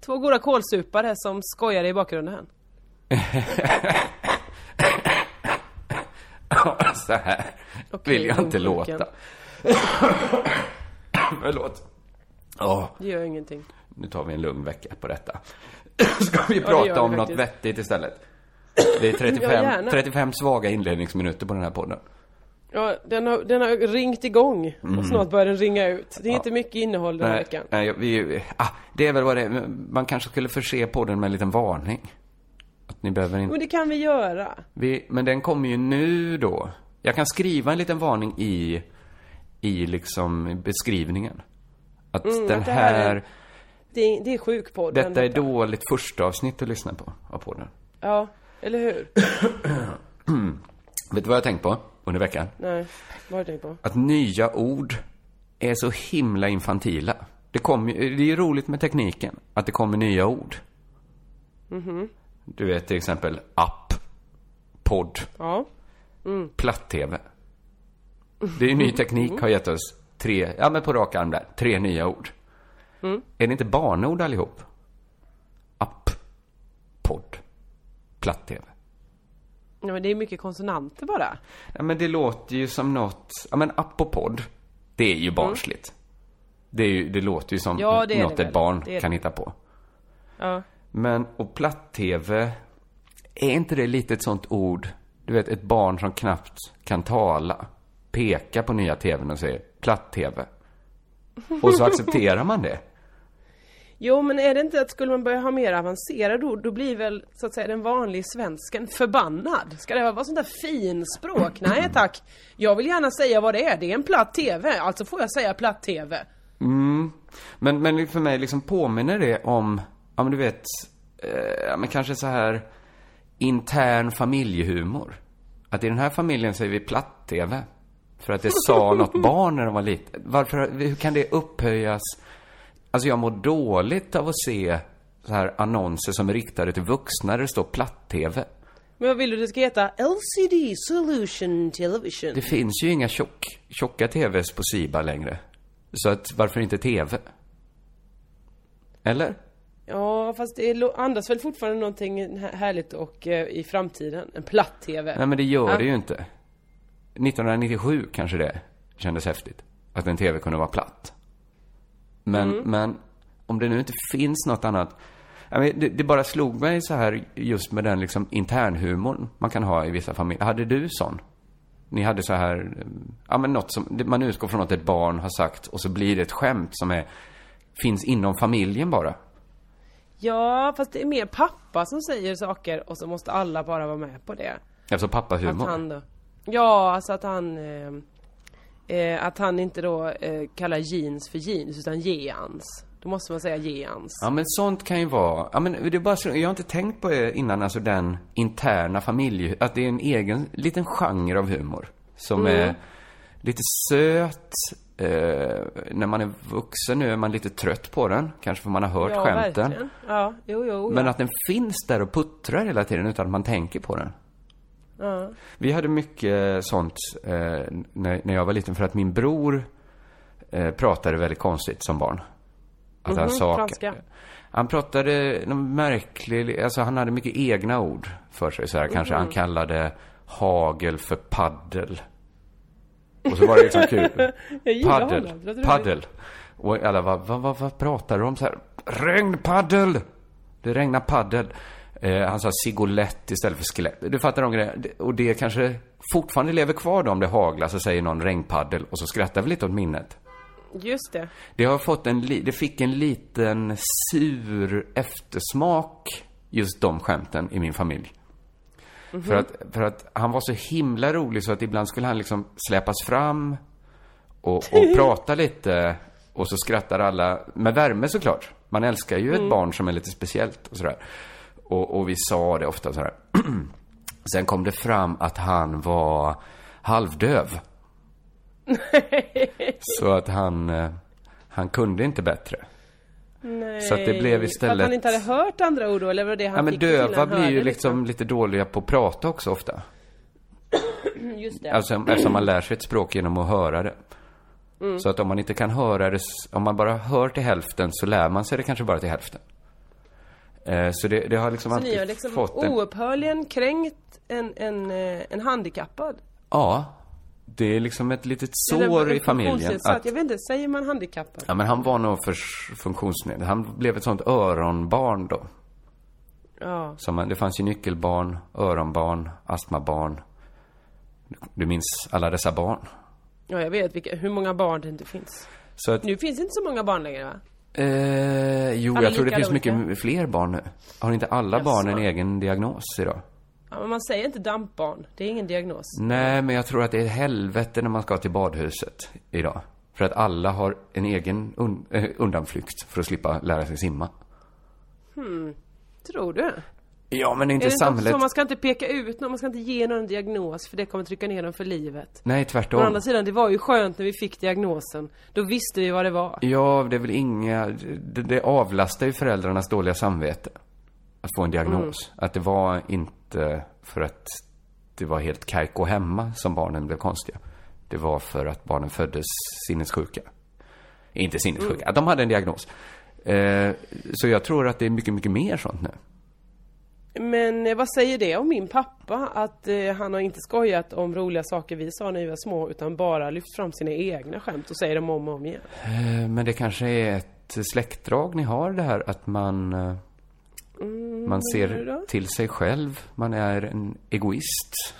[SPEAKER 4] två goda kålsupare som skojade i bakgrunden.
[SPEAKER 3] Så här
[SPEAKER 4] Okej,
[SPEAKER 3] vill jag inte
[SPEAKER 4] långburken.
[SPEAKER 3] låta. Förlåt. Åh,
[SPEAKER 4] Det gör ingenting.
[SPEAKER 3] nu tar vi en lugn vecka på detta. Ska vi
[SPEAKER 4] Ja,
[SPEAKER 3] prata om något
[SPEAKER 4] faktiskt.
[SPEAKER 3] vettigt istället? Det är
[SPEAKER 4] Ja,
[SPEAKER 3] 35,
[SPEAKER 4] gärna.
[SPEAKER 3] 35 svaga inledningsminuter på den här podden.
[SPEAKER 4] Ja, den har, den har ringt igång och
[SPEAKER 3] Mm.
[SPEAKER 4] snart börjar den ringa ut. Det är
[SPEAKER 3] Ja.
[SPEAKER 4] inte mycket innehåll den här
[SPEAKER 3] Nej,
[SPEAKER 4] veckan.
[SPEAKER 3] nej, vi, ah, det är väl vad det är. Man kanske skulle förse podden med en liten varning. Att ni behöver inte...
[SPEAKER 4] Men det kan vi göra.
[SPEAKER 3] Vi, men den kommer ju nu då. Jag kan skriva en liten varning i, i liksom beskrivningen. Att
[SPEAKER 4] Mm,
[SPEAKER 3] den
[SPEAKER 4] att det här
[SPEAKER 3] här,
[SPEAKER 4] är- Det är, det är sjukpodden.
[SPEAKER 3] detta är dåligt första avsnitt att lyssna på, av podden.
[SPEAKER 4] Ja, eller hur?
[SPEAKER 3] Vet du vad jag tänkt på under veckan?
[SPEAKER 4] Nej, vad har du tänkt på?
[SPEAKER 3] Att nya ord är så himla infantila. Det, ju- det är ju roligt med tekniken, att det kommer nya ord.
[SPEAKER 4] Mhm.
[SPEAKER 3] Du vet till exempel app, podd,
[SPEAKER 4] Ja. Mm.
[SPEAKER 3] platt-tv. Det är ju ny teknik har gett oss tre, ja men på rak arm där, tre nya ord.
[SPEAKER 4] Mm.
[SPEAKER 3] Är det inte barnord allihop? App, podd, platt-tv.
[SPEAKER 4] Ja, men det är mycket konsonanter bara.
[SPEAKER 3] Ja men det låter ju som något, ja men podd, det är ju barnsligt. Det, är ju, det låter ju som
[SPEAKER 4] Mm. Ja, det
[SPEAKER 3] något
[SPEAKER 4] det
[SPEAKER 3] ett barn
[SPEAKER 4] Det
[SPEAKER 3] kan hitta på.
[SPEAKER 4] Ja.
[SPEAKER 3] Men, och platt-tv, är inte det lite ett sånt ord, du vet ett barn som knappt kan tala, pekar på nya tvn och säger platt-tv. Och så accepterar man det.
[SPEAKER 4] Jo, men är det inte att skulle man börja ha mer avancerade ord, då blir väl så att säga den vanliga svensken förbannad? Ska det vara sånt där finspråk? Nej tack. Jag vill gärna säga vad det är. Det är en platt TV. Alltså får jag säga platt TV.
[SPEAKER 3] Mm. Men, men för mig liksom påminner det om, ja men du vet, eh, men kanske så här intern familjehumor. Att i den här familjen säger vi platt-tv. För att det sa något barn när de var litet. Varför, hur kan det upphöjas? Alltså jag mår dåligt av att se så här annonser som är riktade till vuxna där det står platt-tv.
[SPEAKER 4] Men vad vill du det ska heta? LCD Solution Television.
[SPEAKER 3] Det finns ju inga tjock, tjocka TVs på Siba längre. Så att varför inte TV? Eller?
[SPEAKER 4] Ja, fast det andas väl fortfarande någonting här- härligt och eh, i framtiden. En platt TV.
[SPEAKER 3] Nej men det gör
[SPEAKER 4] Ja.
[SPEAKER 3] det ju inte. 1997 kanske det kändes häftigt. Att en TV kunde vara platt. Men,
[SPEAKER 4] Mm.
[SPEAKER 3] men om det nu inte finns något annat. Det, det bara slog mig så här just med den liksom internhumorn man kan ha i vissa familjer. Hade du sån? Ni hade så här, ja men något som, man utgår från något ett barn har sagt och så blir det ett skämt som är, finns inom familjen bara.
[SPEAKER 4] Ja, fast det är mer pappa som säger saker och så måste alla bara vara med på det.
[SPEAKER 3] Alltså
[SPEAKER 4] Att
[SPEAKER 3] pappahumor.
[SPEAKER 4] han då... Ja, alltså att han... Eh, eh, att han inte då eh, kallar jeans för jeans utan jeans. Då måste man säga jeans.
[SPEAKER 3] Ja men sånt kan ju vara, ja men det är bara så, jag har inte tänkt på det innan, alltså den interna familje, att det är en egen liten genre av humor. Som
[SPEAKER 4] Mm.
[SPEAKER 3] är lite söt, eh, när man är vuxen nu är man lite trött på den, kanske för man har hört
[SPEAKER 4] ja,
[SPEAKER 3] skämten.
[SPEAKER 4] verkligen. Ja, jo, jo.
[SPEAKER 3] Men
[SPEAKER 4] ja.
[SPEAKER 3] att den finns där och puttrar hela tiden utan att man tänker på den. Vi hade mycket sånt eh, när, när jag var liten för att min bror eh, pratade väldigt konstigt som barn. Att han
[SPEAKER 4] Mhm,
[SPEAKER 3] sa...
[SPEAKER 4] franska.
[SPEAKER 3] Han pratade någon märklig, alltså han hade mycket egna ord för sig så här. Kanske han
[SPEAKER 4] Mhm.
[SPEAKER 3] kallade hagel för paddel. Och så var det liksom kul. Paddel, paddel. Och alla var, vad, vad, vad pratar du om så här? Regnpaddel! Det regnar paddel. Eh, han sa sigolett istället för skelett. Du fattar de grejerna. Och det kanske fortfarande lever kvar då om det haglar så säger någon regnpaddel och så skrattar vi lite åt minnet.
[SPEAKER 4] Just det.
[SPEAKER 3] Det har fått en, det fick en liten sur eftersmak, just de skämten i min familj.
[SPEAKER 4] Mhm.
[SPEAKER 3] För, att, för att han var så himla rolig så att ibland skulle han liksom släpas fram och, och prata lite och så skrattar alla, med värme såklart. Man älskar ju ett
[SPEAKER 4] Mm.
[SPEAKER 3] barn som är lite speciellt och sådär. Och, och vi sa det ofta sådär. Sen kom det fram att han var halvdöv. Så att han, eh, han kunde inte bättre.
[SPEAKER 4] Nej.
[SPEAKER 3] Så att det blev
[SPEAKER 4] För att
[SPEAKER 3] istället-
[SPEAKER 4] han inte hade hört andra ord då, eller var det han
[SPEAKER 3] Ja men döva blir ju liksom lite dåliga på att prata också ofta.
[SPEAKER 4] Just det.
[SPEAKER 3] Alltså eftersom man lär sig ett språk genom att höra det.
[SPEAKER 4] Mm.
[SPEAKER 3] Så att om man inte kan höra det, om man bara hör till hälften så lär man sig det kanske bara till hälften. Eh, så det, det har liksom
[SPEAKER 4] Så
[SPEAKER 3] alltid
[SPEAKER 4] ni har liksom
[SPEAKER 3] fått en...
[SPEAKER 4] oupphörligen kränkt en, en, eh, en handikappad?
[SPEAKER 3] Ja. Det är liksom ett litet sår
[SPEAKER 4] en
[SPEAKER 3] i familjen. Att,
[SPEAKER 4] Jag vet inte, säger man handikappad?
[SPEAKER 3] ja men han var nog för funktionsnedsatt. Han blev ett sånt öronbarn då.
[SPEAKER 4] Ja.
[SPEAKER 3] Som man, det fanns ju nyckelbarn, öronbarn, astmabarn. Du minns alla dessa barn.
[SPEAKER 4] Ja, jag vet vilka, hur många barn det inte finns.
[SPEAKER 3] Att,
[SPEAKER 4] Nu finns det inte så många barn längre va?
[SPEAKER 3] Eh, jo,
[SPEAKER 4] Alla
[SPEAKER 3] jag tror det finns
[SPEAKER 4] olika.
[SPEAKER 3] mycket fler barn nu. Har inte alla
[SPEAKER 4] Jaså?
[SPEAKER 3] barn en egen diagnos idag?
[SPEAKER 4] Ja, men man säger inte dampbarn. Det är ingen diagnos.
[SPEAKER 3] Nej, men jag tror att det är helvete när man ska till badhuset idag. För att alla har en egen un eh, undanflykt för att slippa lära sig simma.
[SPEAKER 4] Hmm. Tror du?
[SPEAKER 3] Ja, men inte
[SPEAKER 4] inte
[SPEAKER 3] samhället...
[SPEAKER 4] så man ska inte peka ut någon, man ska inte ge någon en diagnos för det kommer trycka ner dem för livet.
[SPEAKER 3] Nej,
[SPEAKER 4] Å
[SPEAKER 3] tvärtom.
[SPEAKER 4] andra sidan, det var ju skönt när vi fick diagnosen. Då visste vi vad det var.
[SPEAKER 3] Ja, det är väl inga... Det, det avlastar ju föräldrarnas dåliga samvete. Att få en diagnos.
[SPEAKER 4] Mm.
[SPEAKER 3] Att det var inte för att det var helt kajko hemma som barnen blev konstiga. Det var för att barnen föddes sinnessjuka. Inte sinnessjuka,
[SPEAKER 4] Mm.
[SPEAKER 3] de hade en diagnos. Eh, så jag tror att det är mycket, mycket mer sånt nu.
[SPEAKER 4] Men eh, vad säger det om min pappa? Att eh, han har inte skojat om roliga saker vi sa när vi var små utan bara lyft fram sina egna skämt och säger dem om och om igen.
[SPEAKER 3] Eh, men det kanske är ett släktdrag ni har det här att man... Eh,
[SPEAKER 4] Mm,
[SPEAKER 3] man ser till sig själv. Man är en egoist.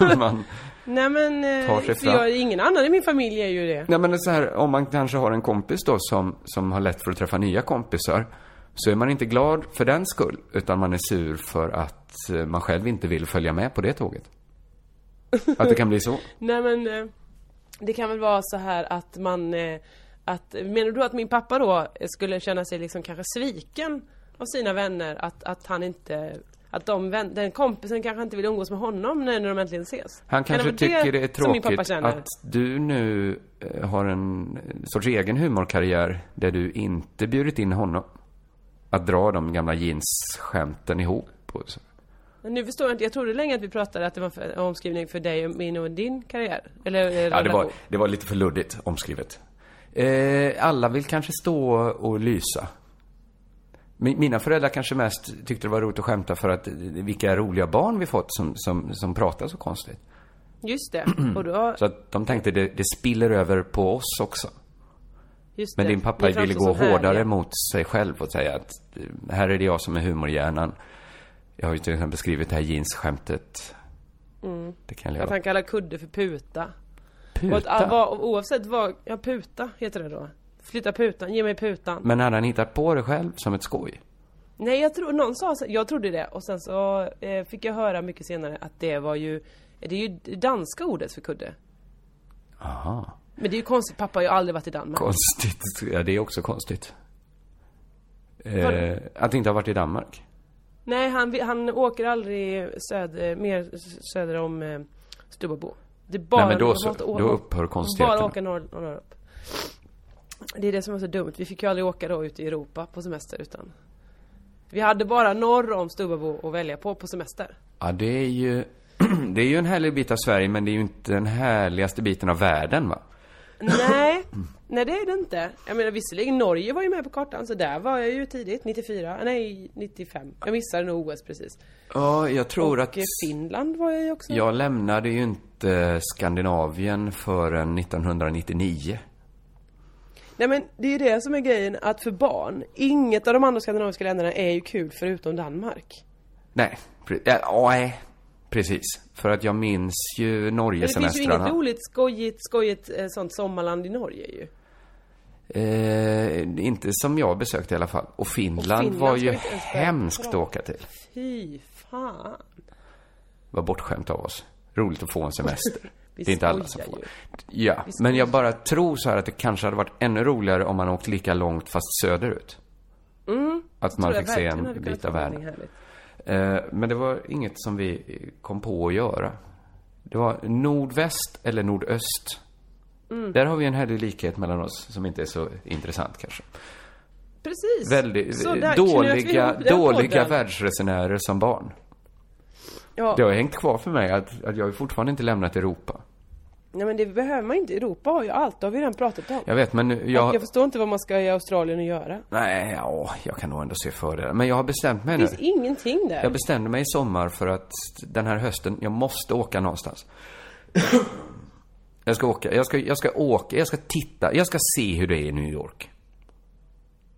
[SPEAKER 3] man...
[SPEAKER 4] Nej men,
[SPEAKER 3] Tar sig
[SPEAKER 4] för
[SPEAKER 3] fram.
[SPEAKER 4] jag, ingen annan i min familj är ju det.
[SPEAKER 3] Nej men så här, om man kanske har en kompis då som, som har lätt för att träffa nya kompisar. Så är man inte glad för den skull, utan man är sur för att eh, man själv inte vill följa med på det tåget. Att det kan bli så.
[SPEAKER 4] Nej men, eh, det kan väl vara så här att man, eh, att, menar du att min pappa då skulle känna sig liksom kanske sviken av sina vänner? Att, att han inte, att de, den kompisen kanske inte vill umgås med honom när när de äntligen ses?
[SPEAKER 3] Han
[SPEAKER 4] Kan
[SPEAKER 3] kanske
[SPEAKER 4] det vara
[SPEAKER 3] tycker det är tråkigt att du nu har en sorts egen humorkarriär där du inte bjudit in honom. Att dra de gamla jeansskämten ihop.
[SPEAKER 4] Men nu förstår jag inte, jag trodde länge att vi pratade att det var för, omskrivning för dig och min och din karriär. Eller, eller
[SPEAKER 3] Ja, det var, det var lite för luddigt omskrivet. Eh, alla vill kanske stå och lysa. Mi- Mina föräldrar kanske mest tyckte det var roligt att skämta för att eh, vilka roliga barn vi fått som, som, som pratar så konstigt.
[SPEAKER 4] Just det. Och då,
[SPEAKER 3] Så att de tänkte det, det spiller över på oss också.
[SPEAKER 4] Just
[SPEAKER 3] Men
[SPEAKER 4] det.
[SPEAKER 3] din pappa ville gå hårdare
[SPEAKER 4] härliga.
[SPEAKER 3] mot sig själv och säga att här är det jag som är humorhjärnan. Jag har ju till exempel skrivit det här jeansskämtet.
[SPEAKER 4] Mm.
[SPEAKER 3] Det kan jag
[SPEAKER 4] Att
[SPEAKER 3] göra.
[SPEAKER 4] han kallar kudde för puta.
[SPEAKER 3] Puta?
[SPEAKER 4] Och att, oavsett vad, ja puta heter det då. Flytta putan, ge mig putan.
[SPEAKER 3] Men hade han hittat på det själv som ett skoj?
[SPEAKER 4] Nej jag tror, någon sa jag trodde det och sen så eh, fick jag höra mycket senare att det var ju Det är ju det danska ordet för kudde.
[SPEAKER 3] Aha.
[SPEAKER 4] Men det är ju konstigt, pappa har ju aldrig varit i Danmark.
[SPEAKER 3] Konstigt. Ja, det är också konstigt. Eh, att inte ha varit i Danmark.
[SPEAKER 4] Nej han, han åker aldrig söder, mer söder om eh, Stubbabo. Det är bara,
[SPEAKER 3] Nej, men då så. Då upphör konstigheterna.
[SPEAKER 4] Bara åka norr, norr upp. Det är det som är så dumt. Vi fick ju aldrig åka då ut i Europa på semester utan Vi hade bara norr om Stubbabo att välja på på semester.
[SPEAKER 3] Ja, det är ju... det är ju en härlig bit av Sverige, men det är ju inte den härligaste biten av världen, va?
[SPEAKER 4] Nej, nej det är det inte. Jag menar visserligen Norge var ju med på kartan så där var jag ju tidigt, 94, nej 95. Jag missade nog OS precis.
[SPEAKER 3] Ja, jag tror
[SPEAKER 4] och
[SPEAKER 3] att...
[SPEAKER 4] Finland var jag ju också.
[SPEAKER 3] Jag lämnade ju inte Skandinavien förrän 1999.
[SPEAKER 4] Nej men det är ju det som är grejen att för barn, inget av de andra skandinaviska länderna är ju kul förutom Danmark.
[SPEAKER 3] Nej, ja, nej, precis. För att jag minns ju
[SPEAKER 4] Men det finns ju inget roligt, skojigt, skojigt eh, sånt sommarland i Norge ju.
[SPEAKER 3] Eh, inte som jag besökte i alla fall. Och Finland,
[SPEAKER 4] Finland
[SPEAKER 3] var ju hemskt att åka till.
[SPEAKER 4] Fy fan.
[SPEAKER 3] Var bortskämt av oss. Roligt att få en semester. Det är inte alla som får.
[SPEAKER 4] ju.
[SPEAKER 3] Ja, men jag bara tror så här att det kanske hade varit ännu roligare om man åkt lika långt fast söderut.
[SPEAKER 4] Mm.
[SPEAKER 3] Att man fick se en bit av världen. Eh, men det var inget som vi kom på att göra. Det var nordväst eller nordöst.
[SPEAKER 4] Mm.
[SPEAKER 3] Där har vi en härlig likhet mellan oss som inte är så intressant kanske.
[SPEAKER 4] Precis.
[SPEAKER 3] Väldigt dåliga, dåliga världsresenärer som barn.
[SPEAKER 4] Ja.
[SPEAKER 3] Det har hängt kvar för mig att, att jag fortfarande inte lämnat Europa.
[SPEAKER 4] Nej men det behöver man inte. Europa har ju allt, det har vi redan pratat om.
[SPEAKER 3] Jag vet, men nu-
[SPEAKER 4] Jag,
[SPEAKER 3] jag...
[SPEAKER 4] förstår inte vad man ska i Australien och göra.
[SPEAKER 3] Nej, ja, jag kan nog ändå se fördelar. Men jag har bestämt mig
[SPEAKER 4] Det
[SPEAKER 3] nu.
[SPEAKER 4] finns ingenting där.
[SPEAKER 3] Jag bestämde mig i sommar för att den här hösten, jag måste åka någonstans. Jag ska åka, jag ska, jag ska åka, jag ska titta, jag ska se hur det är i New York.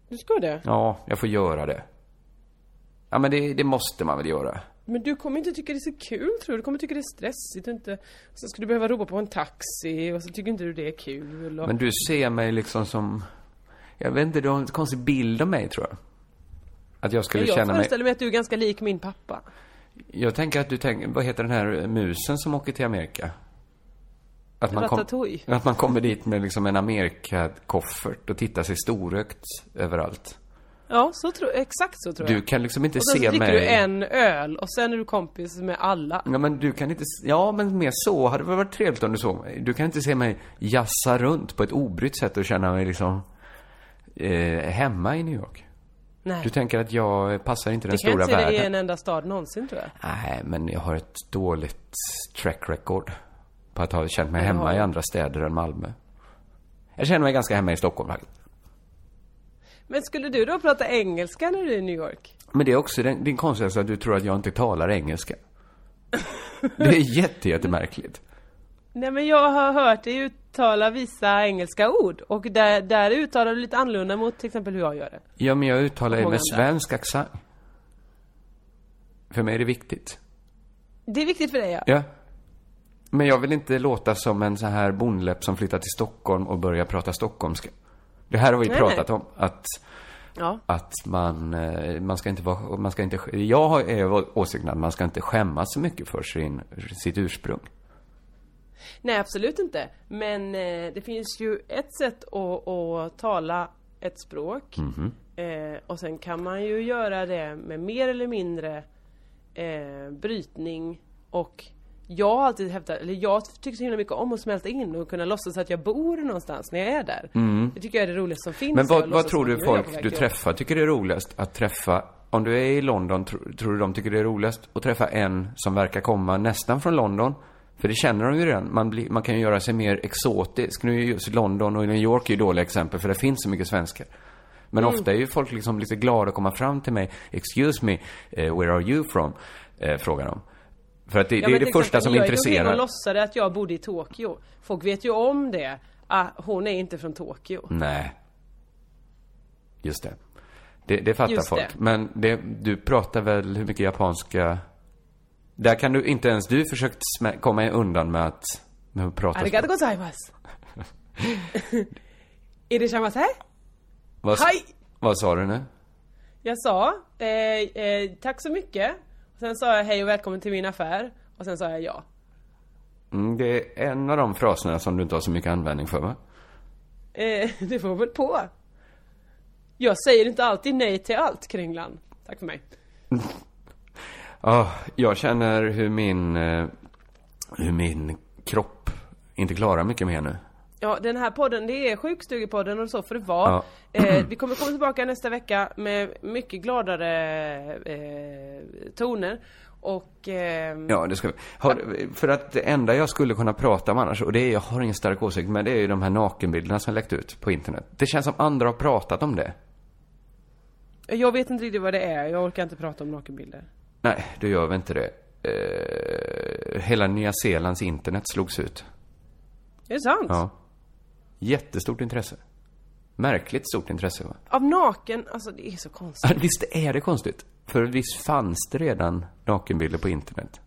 [SPEAKER 4] Du ska det?
[SPEAKER 3] Ja, jag får göra det. Ja, men det, det måste man väl göra.
[SPEAKER 4] Men du kommer inte tycka det är så kul tror du? Du kommer tycka det är stressigt och inte... Så ska du behöva ropa på en taxi och så tycker inte du det är kul och...
[SPEAKER 3] Men du ser mig liksom som, jag vet inte, du har en konstig bild av mig tror jag. Att jag skulle
[SPEAKER 4] jag
[SPEAKER 3] känna mig,
[SPEAKER 4] föreställer mig att du är ganska lik min pappa.
[SPEAKER 3] jag tänker att du tänker, vad heter den här musen som åker till Amerika? Att man, kom, att man kommer dit med liksom en Amerika-koffert och tittar sig storögt överallt.
[SPEAKER 4] Ja, så tror, exakt så tror jag.
[SPEAKER 3] Du kan liksom inte
[SPEAKER 4] och sen
[SPEAKER 3] se
[SPEAKER 4] så dricker
[SPEAKER 3] mig...
[SPEAKER 4] du en öl och sen är du kompis med alla.
[SPEAKER 3] Ja, men du kan inte... Ja, men mer så hade det varit trevligt om du såg mig. Du kan inte se mig jassa runt på ett obrytt sätt och känna mig liksom eh, hemma i New York.
[SPEAKER 4] Nej.
[SPEAKER 3] Du tänker att jag passar inte den
[SPEAKER 4] det kan jag
[SPEAKER 3] stora
[SPEAKER 4] inte se det i
[SPEAKER 3] världen.
[SPEAKER 4] en enda stad någonsin tror jag.
[SPEAKER 3] Nej, men jag har ett dåligt track record på att ha känt mig
[SPEAKER 4] Ja,
[SPEAKER 3] hemma
[SPEAKER 4] har
[SPEAKER 3] i
[SPEAKER 4] du.
[SPEAKER 3] andra städer än Malmö. Jag känner mig ganska hemma i Stockholm faktiskt.
[SPEAKER 4] Men skulle du då prata engelska när du är i New York?
[SPEAKER 3] Men det är också din, din konstighet att du tror att jag inte talar engelska. Det är jätte, jättemärkligt.
[SPEAKER 4] Nej men jag har hört dig uttala vissa engelska ord och där, där uttalar du lite annorlunda mot till exempel hur jag gör det.
[SPEAKER 3] Ja, men jag uttalar ju med
[SPEAKER 4] andra.
[SPEAKER 3] svensk accent. För mig är det viktigt.
[SPEAKER 4] Det är viktigt för dig ja.
[SPEAKER 3] Ja. Men jag vill inte låta som en så här bondläpp som flyttar till Stockholm och börjar prata stockholmska. Det här har vi
[SPEAKER 4] Nej,
[SPEAKER 3] pratat
[SPEAKER 4] nej.
[SPEAKER 3] om. Att,
[SPEAKER 4] Ja.
[SPEAKER 3] att man, eh, man ska inte vara, man ska inte, jag har är åsikten att man ska inte skämmas så mycket för sin, sitt ursprung.
[SPEAKER 4] Nej absolut inte. Men eh, det finns ju ett sätt att, att tala ett språk.
[SPEAKER 3] Mhm.
[SPEAKER 4] Eh, och sen kan man ju göra det med mer eller mindre eh, brytning och jag har alltid hävdat, eller jag tycker så himla mycket om att smälta in och kunna låtsas att jag bor någonstans när jag är där.
[SPEAKER 3] Mm.
[SPEAKER 4] Det tycker jag är det roligaste som finns.
[SPEAKER 3] Men vad, vad tror du folk du träffar tycker det är roligast att träffa? Om du är i London, tro, tror du de tycker det är roligast att träffa en som verkar komma nästan från London? För det känner de ju redan. Man, blir, man kan ju göra sig mer exotisk. Nu är ju just London och New York är ju dåliga exempel för det finns så mycket svenskar. Men
[SPEAKER 4] Mm.
[SPEAKER 3] ofta är ju folk liksom lite glada att komma fram till mig. Excuse me, eh, where are you from? Eh, frågar de. För att det,
[SPEAKER 4] Ja,
[SPEAKER 3] det är det första som
[SPEAKER 4] jag
[SPEAKER 3] intresserar.
[SPEAKER 4] och låtsade att jag bodde i Tokyo. Folk vet ju om det. Ah, hon är inte från Tokyo.
[SPEAKER 3] Nej. Just det. Det, det fattar
[SPEAKER 4] Just
[SPEAKER 3] folk.
[SPEAKER 4] det.
[SPEAKER 3] Men det, du pratar väl hur mycket japanska... Där kan du, inte ens du försökt komma undan med att, med att prata
[SPEAKER 4] Arigato gozaimasu. Irashamase?
[SPEAKER 3] vad, s-
[SPEAKER 4] Hej!
[SPEAKER 3] vad sa du nu?
[SPEAKER 4] Jag sa eh, eh, tack så mycket. Sen sa jag hej och välkommen till min affär. Och sen sa jag ja.
[SPEAKER 3] Mm, det är en av de fraserna som du inte har så mycket användning för va?
[SPEAKER 4] Eh, det får väl på. Jag säger inte alltid nej till allt, Kringlan. Tack för mig.
[SPEAKER 3] Ja, jag känner hur min, eh, hur min kropp inte klarar mycket mer nu.
[SPEAKER 4] Ja, den här podden, det är Sjukstugepodden och så får det vara.
[SPEAKER 3] Ja.
[SPEAKER 4] Eh, vi kommer komma tillbaka nästa vecka med mycket gladare eh, toner. Och... ehm,
[SPEAKER 3] Ja, det ska vi. Har, för att det enda jag skulle kunna prata om annars, och det är, jag har ingen stark åsikt, men det är ju de här nakenbilderna som läckt ut på internet. Det känns som andra har pratat om det.
[SPEAKER 4] Jag vet inte riktigt vad det är, jag orkar inte prata om nakenbilder.
[SPEAKER 3] Nej, då gör vi inte det. Eh, hela Nya Zeelands internet slogs ut.
[SPEAKER 4] Är det sant?
[SPEAKER 3] Ja. Jättestort intresse. Märkligt stort intresse, va?
[SPEAKER 4] Av naken, alltså det är så konstigt.
[SPEAKER 3] Ja, Visst är det konstigt? För visst fanns det redan nakenbilder på internet?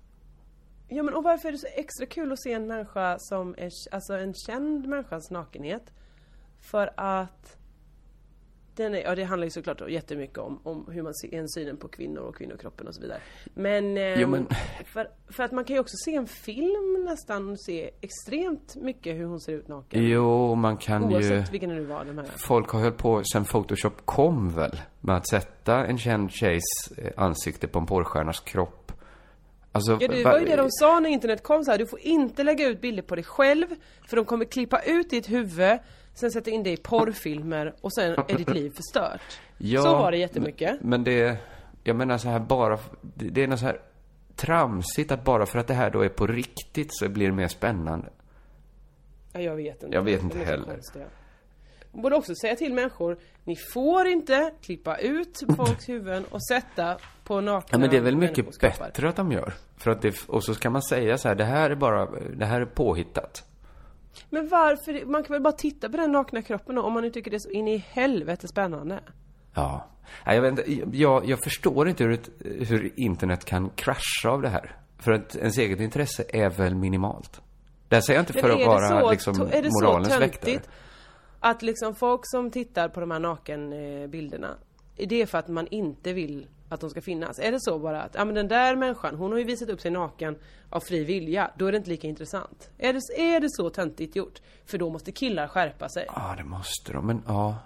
[SPEAKER 4] Ja men och varför är det så extra kul att se en människa som är, alltså en känd människas nakenhet? För att den är, ja det handlar ju såklart jättemycket om, om hur man ser en synen på kvinnor och kvinnokroppen och så vidare. Men, ehm,
[SPEAKER 3] Jo, men-
[SPEAKER 4] För, för att man kan ju också se en film nästan se extremt mycket hur hon ser ut naken.
[SPEAKER 3] Jo, man kan ju...
[SPEAKER 4] Oavsett vilken det nu var, de här.
[SPEAKER 3] Folk har hållit på sen Photoshop kom väl med att sätta en känd tjejs eh, ansikte på en porrstjärnas kropp. Alltså,
[SPEAKER 4] Ja det
[SPEAKER 3] va-
[SPEAKER 4] var ju det de sa när internet kom så här. du får inte lägga ut bilder på dig själv för de kommer klippa ut ditt huvud Sen sätta in det i porrfilmer och sen är ditt liv förstört.
[SPEAKER 3] Ja,
[SPEAKER 4] så var det jättemycket.
[SPEAKER 3] Men, det, jag menar så här bara, det, är något så här tramsigt att bara för att det här då är på riktigt så blir det mer spännande.
[SPEAKER 4] Ja, jag vet inte.
[SPEAKER 3] Jag vet inte heller.
[SPEAKER 4] Man borde också säga till människor, ni får inte klippa ut folks huvuden och sätta på nakna
[SPEAKER 3] Ja men det är väl mycket bättre att de gör. För att det, och så kan man säga så här, det här är bara, det här är påhittat.
[SPEAKER 4] Men varför, man kan väl bara titta på den nakna kroppen då, om man nu tycker det är så in i helvete spännande.
[SPEAKER 3] Ja. Jag, vet inte, jag, jag förstår inte hur, ett, hur internet kan krascha av det här. För att ens eget intresse är väl minimalt. Det här säger jag inte för att
[SPEAKER 4] är
[SPEAKER 3] vara
[SPEAKER 4] så-
[SPEAKER 3] liksom
[SPEAKER 4] är det så
[SPEAKER 3] moralens väktare.
[SPEAKER 4] Att liksom folk som tittar på de här nakenbilderna, är det för att man inte vill att de ska finnas? Är det så bara att, ja men den där människan, hon har ju visat upp sig naken av fri vilja, då är det inte lika intressant. Är det, är det så töntigt gjort? För då måste killar skärpa sig.
[SPEAKER 3] Ja, det måste de, men ja.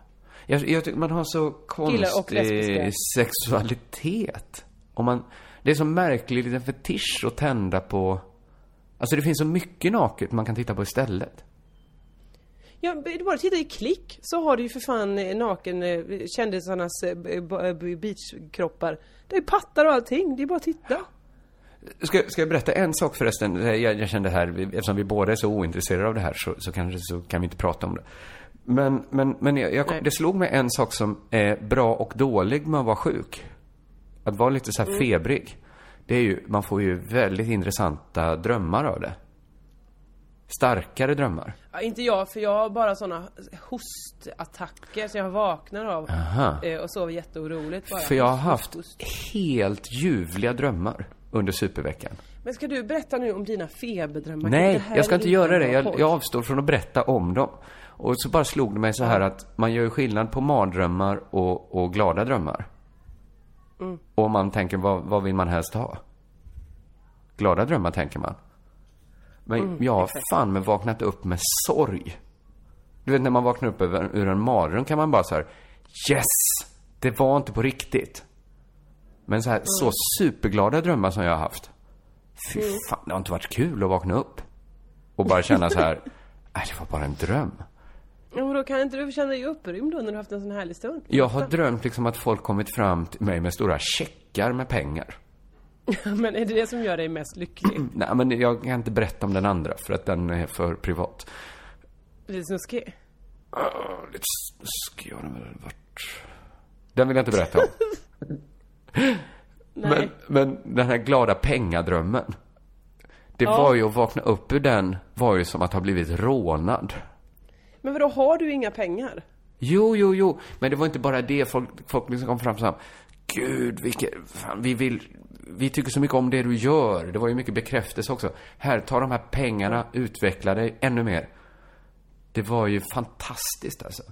[SPEAKER 3] Jag, jag tycker man har så konstig sexualitet. Och man, det är så märklig liten fetisch att tända på... Alltså det finns så mycket naket man kan titta på istället.
[SPEAKER 4] Ja, bara titta i klick så har du ju för fan eh, naken eh, kändisarnas eh, beachkroppar. Det är pattar och allting, det är bara att titta.
[SPEAKER 3] Ska, ska jag berätta en sak förresten? Jag, jag kände här, eftersom vi båda är så ointresserade av det här så, så kanske så kan vi inte prata om det. Men, men, men jag, jag, det slog mig en sak som är bra och dålig med att vara sjuk. Att vara lite så här
[SPEAKER 4] Mm.
[SPEAKER 3] febrig. Det är ju, man får ju väldigt intressanta drömmar av det. Starkare drömmar.
[SPEAKER 4] Ja, inte jag, för jag har bara såna hostattacker som jag vaknar av.
[SPEAKER 3] Aha.
[SPEAKER 4] Eh, och sover jätteoroligt bara.
[SPEAKER 3] För jag har
[SPEAKER 4] Host,
[SPEAKER 3] haft
[SPEAKER 4] host.
[SPEAKER 3] helt ljuvliga drömmar under superveckan.
[SPEAKER 4] Men ska du berätta nu om dina feberdrömmar?
[SPEAKER 3] Nej, jag ska inte göra det. Jag, jag avstår från att berätta om dem. Och så bara slog det mig så här att man gör ju skillnad på mardrömmar och, och glada drömmar.
[SPEAKER 4] Mm.
[SPEAKER 3] Och man tänker, vad, vad vill man helst ha? Glada drömmar tänker man. Men
[SPEAKER 4] Mm,
[SPEAKER 3] jag har
[SPEAKER 4] exakt.
[SPEAKER 3] fan med vaknat upp med sorg. Du vet när man vaknar upp över, ur en mardröm kan man bara så här, yes! Det var inte på riktigt. Men så här, så superglada drömmar som jag har haft. Fy
[SPEAKER 4] Mm.
[SPEAKER 3] fan, det har inte varit kul att vakna upp. Och bara känna så här, nej det var bara en dröm.
[SPEAKER 4] Ja, men då kan inte du känna dig upprymd då när du haft en sån härlig stund?
[SPEAKER 3] Jag har drömt liksom att folk kommit fram till mig med stora checkar med pengar.
[SPEAKER 4] men är det det som gör dig mest lycklig?
[SPEAKER 3] Nej men jag kan inte berätta om den andra för att den är för privat.
[SPEAKER 4] Lite snuskig?
[SPEAKER 3] Uh, lite snuskig har den väl varit. Den vill jag inte berätta om. men, men den här glada pengadrömmen. Det
[SPEAKER 4] Ja.
[SPEAKER 3] var ju att vakna upp ur den var ju som att ha blivit rånad.
[SPEAKER 4] Men vadå, har du inga pengar?
[SPEAKER 3] Jo, jo, jo. Men det var inte bara det. Folk, folk liksom kom fram och sa Gud, vilket, fan, vi vill, vi tycker så mycket om det du gör. Det var ju mycket bekräftelse också. Här, ta de här pengarna, utveckla dig ännu mer. Det var ju fantastiskt alltså.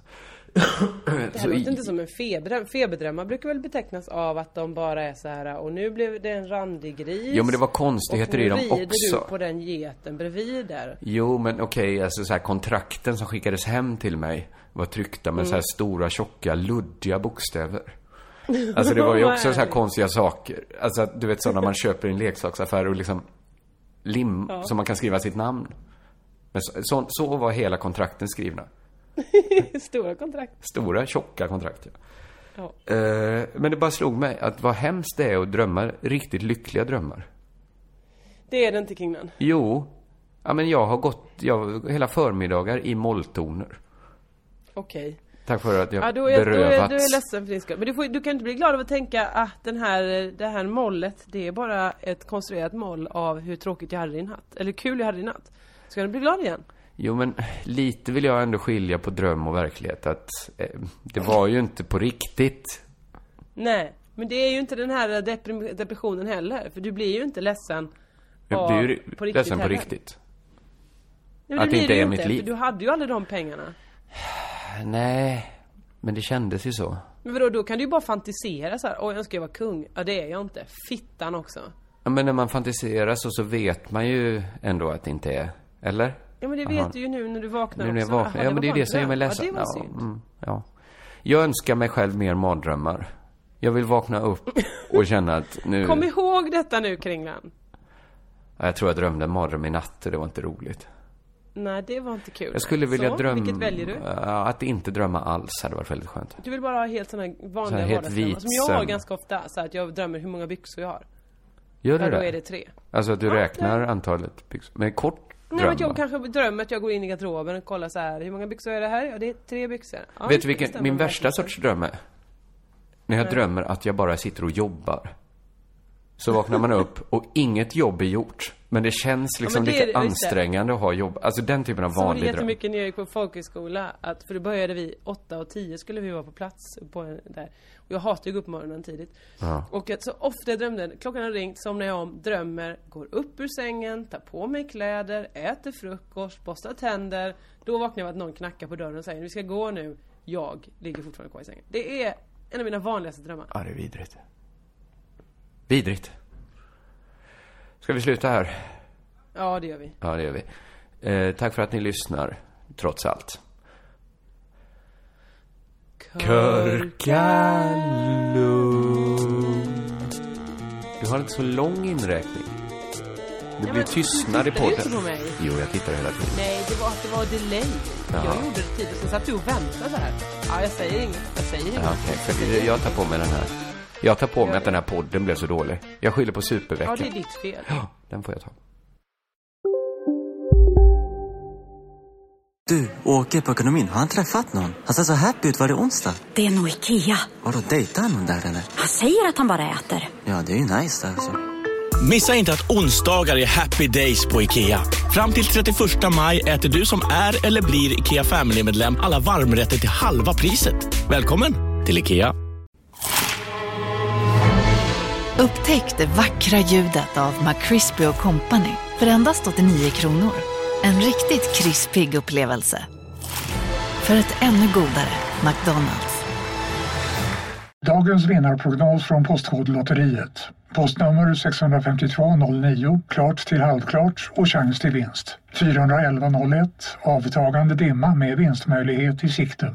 [SPEAKER 4] Det här
[SPEAKER 3] Så
[SPEAKER 4] låter inte som en feberdröm. Feberdrömmar brukar väl betecknas av att de bara är så här och nu blev det en randig gris.
[SPEAKER 3] Jo, men det var konstigheter i dem
[SPEAKER 4] Och
[SPEAKER 3] också.
[SPEAKER 4] du på den geten bredvid där.
[SPEAKER 3] Jo, men okej, alltså så här kontrakten som skickades hem till mig var tryckta med
[SPEAKER 4] Mm.
[SPEAKER 3] så här stora, tjocka, luddiga bokstäver. Alltså det var ju också så här konstiga saker. Alltså du vet så när man köper i en leksaksaffär och liksom lim,
[SPEAKER 4] Ja.
[SPEAKER 3] så man kan skriva sitt namn. Men så, så, så var hela kontrakten skrivna.
[SPEAKER 4] Stora kontrakt.
[SPEAKER 3] Stora, tjocka kontrakt, ja.
[SPEAKER 4] Ja.
[SPEAKER 3] Eh, men det bara slog mig att vad hemskt det är att drömma riktigt lyckliga drömmar.
[SPEAKER 4] Det är det inte Kringlan.
[SPEAKER 3] Jo, ja men jag har gått, jag, hela förmiddagar i molltoner.
[SPEAKER 4] Okej.
[SPEAKER 3] Tack för att jag
[SPEAKER 4] Ja, då är, då, är,
[SPEAKER 3] berövats.
[SPEAKER 4] då är ledsen för din skull. Men du, får, du kan inte bli glad av att tänka att den här, det här mollet, det är bara ett konstruerat moll av hur tråkigt jag hade din natt. Eller kul jag hade din natt. Ska du bli glad igen?
[SPEAKER 3] Jo, men lite vill jag ändå skilja på dröm och verklighet. Att eh, det var ju inte på riktigt.
[SPEAKER 4] Nej, men det är ju inte den här depressionen heller. För du blir ju inte ledsen
[SPEAKER 3] Jag blir ju
[SPEAKER 4] på riktigt
[SPEAKER 3] ledsen på
[SPEAKER 4] heller.
[SPEAKER 3] riktigt.
[SPEAKER 4] Nej, men
[SPEAKER 3] Att
[SPEAKER 4] det
[SPEAKER 3] inte är mitt liv.
[SPEAKER 4] För du hade ju aldrig de pengarna.
[SPEAKER 3] Nej, men det kändes ju så.
[SPEAKER 4] Men vadå, då kan du ju bara fantisera så här. Åh, jag önskar jag var kung. Ja, det är jag inte. Fittan också.
[SPEAKER 3] Ja, men när man fantiserar så, så vet man ju ändå att det inte är. Eller?
[SPEAKER 4] Ja, men det vet du ju nu när du vaknar
[SPEAKER 3] Nu när jag
[SPEAKER 4] också.
[SPEAKER 3] vaknar. Ja, men det är
[SPEAKER 4] var
[SPEAKER 3] det som gör mig ledsen.
[SPEAKER 4] Ja, det var
[SPEAKER 3] ja,
[SPEAKER 4] synd.
[SPEAKER 3] mm, ja. Jag önskar mig själv mer mardrömmar. Jag vill vakna upp och känna att nu...
[SPEAKER 4] Kom ihåg detta nu, Kringlan.
[SPEAKER 3] Ja, jag tror jag drömde en mardröm i natt och det var inte roligt.
[SPEAKER 4] Nej, det var inte kul.
[SPEAKER 3] Jag skulle vilja
[SPEAKER 4] så,
[SPEAKER 3] drömma...
[SPEAKER 4] Vilket väljer du?
[SPEAKER 3] Att inte drömma alls hade varit väldigt skönt.
[SPEAKER 4] Du vill bara ha helt här vanliga
[SPEAKER 3] helt
[SPEAKER 4] vardagsdrömmar.
[SPEAKER 3] vit
[SPEAKER 4] Som jag har ganska ofta. Så att jag drömmer hur många byxor jag har.
[SPEAKER 3] Gör du
[SPEAKER 4] ja,
[SPEAKER 3] det?
[SPEAKER 4] då är det tre.
[SPEAKER 3] Alltså att du räknar antalet byxor. Men kort
[SPEAKER 4] Nej,
[SPEAKER 3] dröm,
[SPEAKER 4] men jag
[SPEAKER 3] va?
[SPEAKER 4] kanske drömmer att jag går in i garderoben och kollar så här. Hur många byxor är det här? Ja, det är tre byxor. Ja,
[SPEAKER 3] Vet du vilken min värsta sorts dröm är? När jag
[SPEAKER 4] Nej.
[SPEAKER 3] drömmer att jag bara sitter och jobbar. Så vaknar man upp och inget jobb är gjort. Men det känns liksom
[SPEAKER 4] ja, det.
[SPEAKER 3] ansträngande att ha jobb. Alltså den typen av
[SPEAKER 4] Så
[SPEAKER 3] vanlig dröm.
[SPEAKER 4] jättemycket när jag gick på folkhögskola. Att, för då började vi 8 och 10 skulle vi vara på plats på där. Och jag hatar ju att gå upp morgonen tidigt.
[SPEAKER 3] Ja.
[SPEAKER 4] Och att så ofta jag drömde, klockan har ringt, somnar jag om, drömmer, går upp ur sängen, tar på mig kläder, äter frukost, borstar tänder. Då vaknar jag av att någon knackar på dörren och säger vi ska gå nu. Jag ligger fortfarande kvar i sängen. Det är en av mina vanligaste drömmar.
[SPEAKER 3] Ja, det är vidrigt. Vidrigt. Ska vi sluta här?
[SPEAKER 4] Ja, det gör vi.
[SPEAKER 3] Ja, det gör vi. Eh, tack för att ni lyssnar, trots allt. Körkalund. Du har inte så lång inräkning. Det blir tystnad
[SPEAKER 4] du
[SPEAKER 3] i podden.
[SPEAKER 4] inte på mig.
[SPEAKER 3] Jo, jag tittar hela tiden.
[SPEAKER 4] Nej, det var att det var delay.
[SPEAKER 3] Ja.
[SPEAKER 4] Jag gjorde det tidigt, sen satt du och väntade så här. Ja, jag säger inget. Jag säger inget.
[SPEAKER 3] Ja, okej, för jag tar på mig den här. Jag tar på mig att den här podden blev så dålig. Jag skyller på
[SPEAKER 4] Ja,
[SPEAKER 3] superveckan.
[SPEAKER 4] det är ditt fel.
[SPEAKER 3] Ja, den får jag ta.
[SPEAKER 9] Du, åker på ekonomin. Har han träffat någon? Han ser så happy ut. Var det onsdag?
[SPEAKER 10] Det är nog Ikea.
[SPEAKER 9] Vadå, dejtar han någon där eller?
[SPEAKER 10] Han säger att han bara äter.
[SPEAKER 9] Ja, det är ju nice där alltså.
[SPEAKER 11] Missa inte att onsdagar är happy days på IKEA. Fram till 31 maj äter du som är eller blir IKEA Family-medlem alla varmrätter till halva priset. Välkommen till IKEA.
[SPEAKER 12] Upptäck det vackra ljudet av McCrispy Company för endast 89 kronor. En riktigt krispig upplevelse. För ett ännu godare McDonalds.
[SPEAKER 13] Dagens vinnarprognos från Postkodlotteriet. Postnummer 65209, klart till halvklart och chans till vinst. 41101, avtagande dimma med vinstmöjlighet i sikte.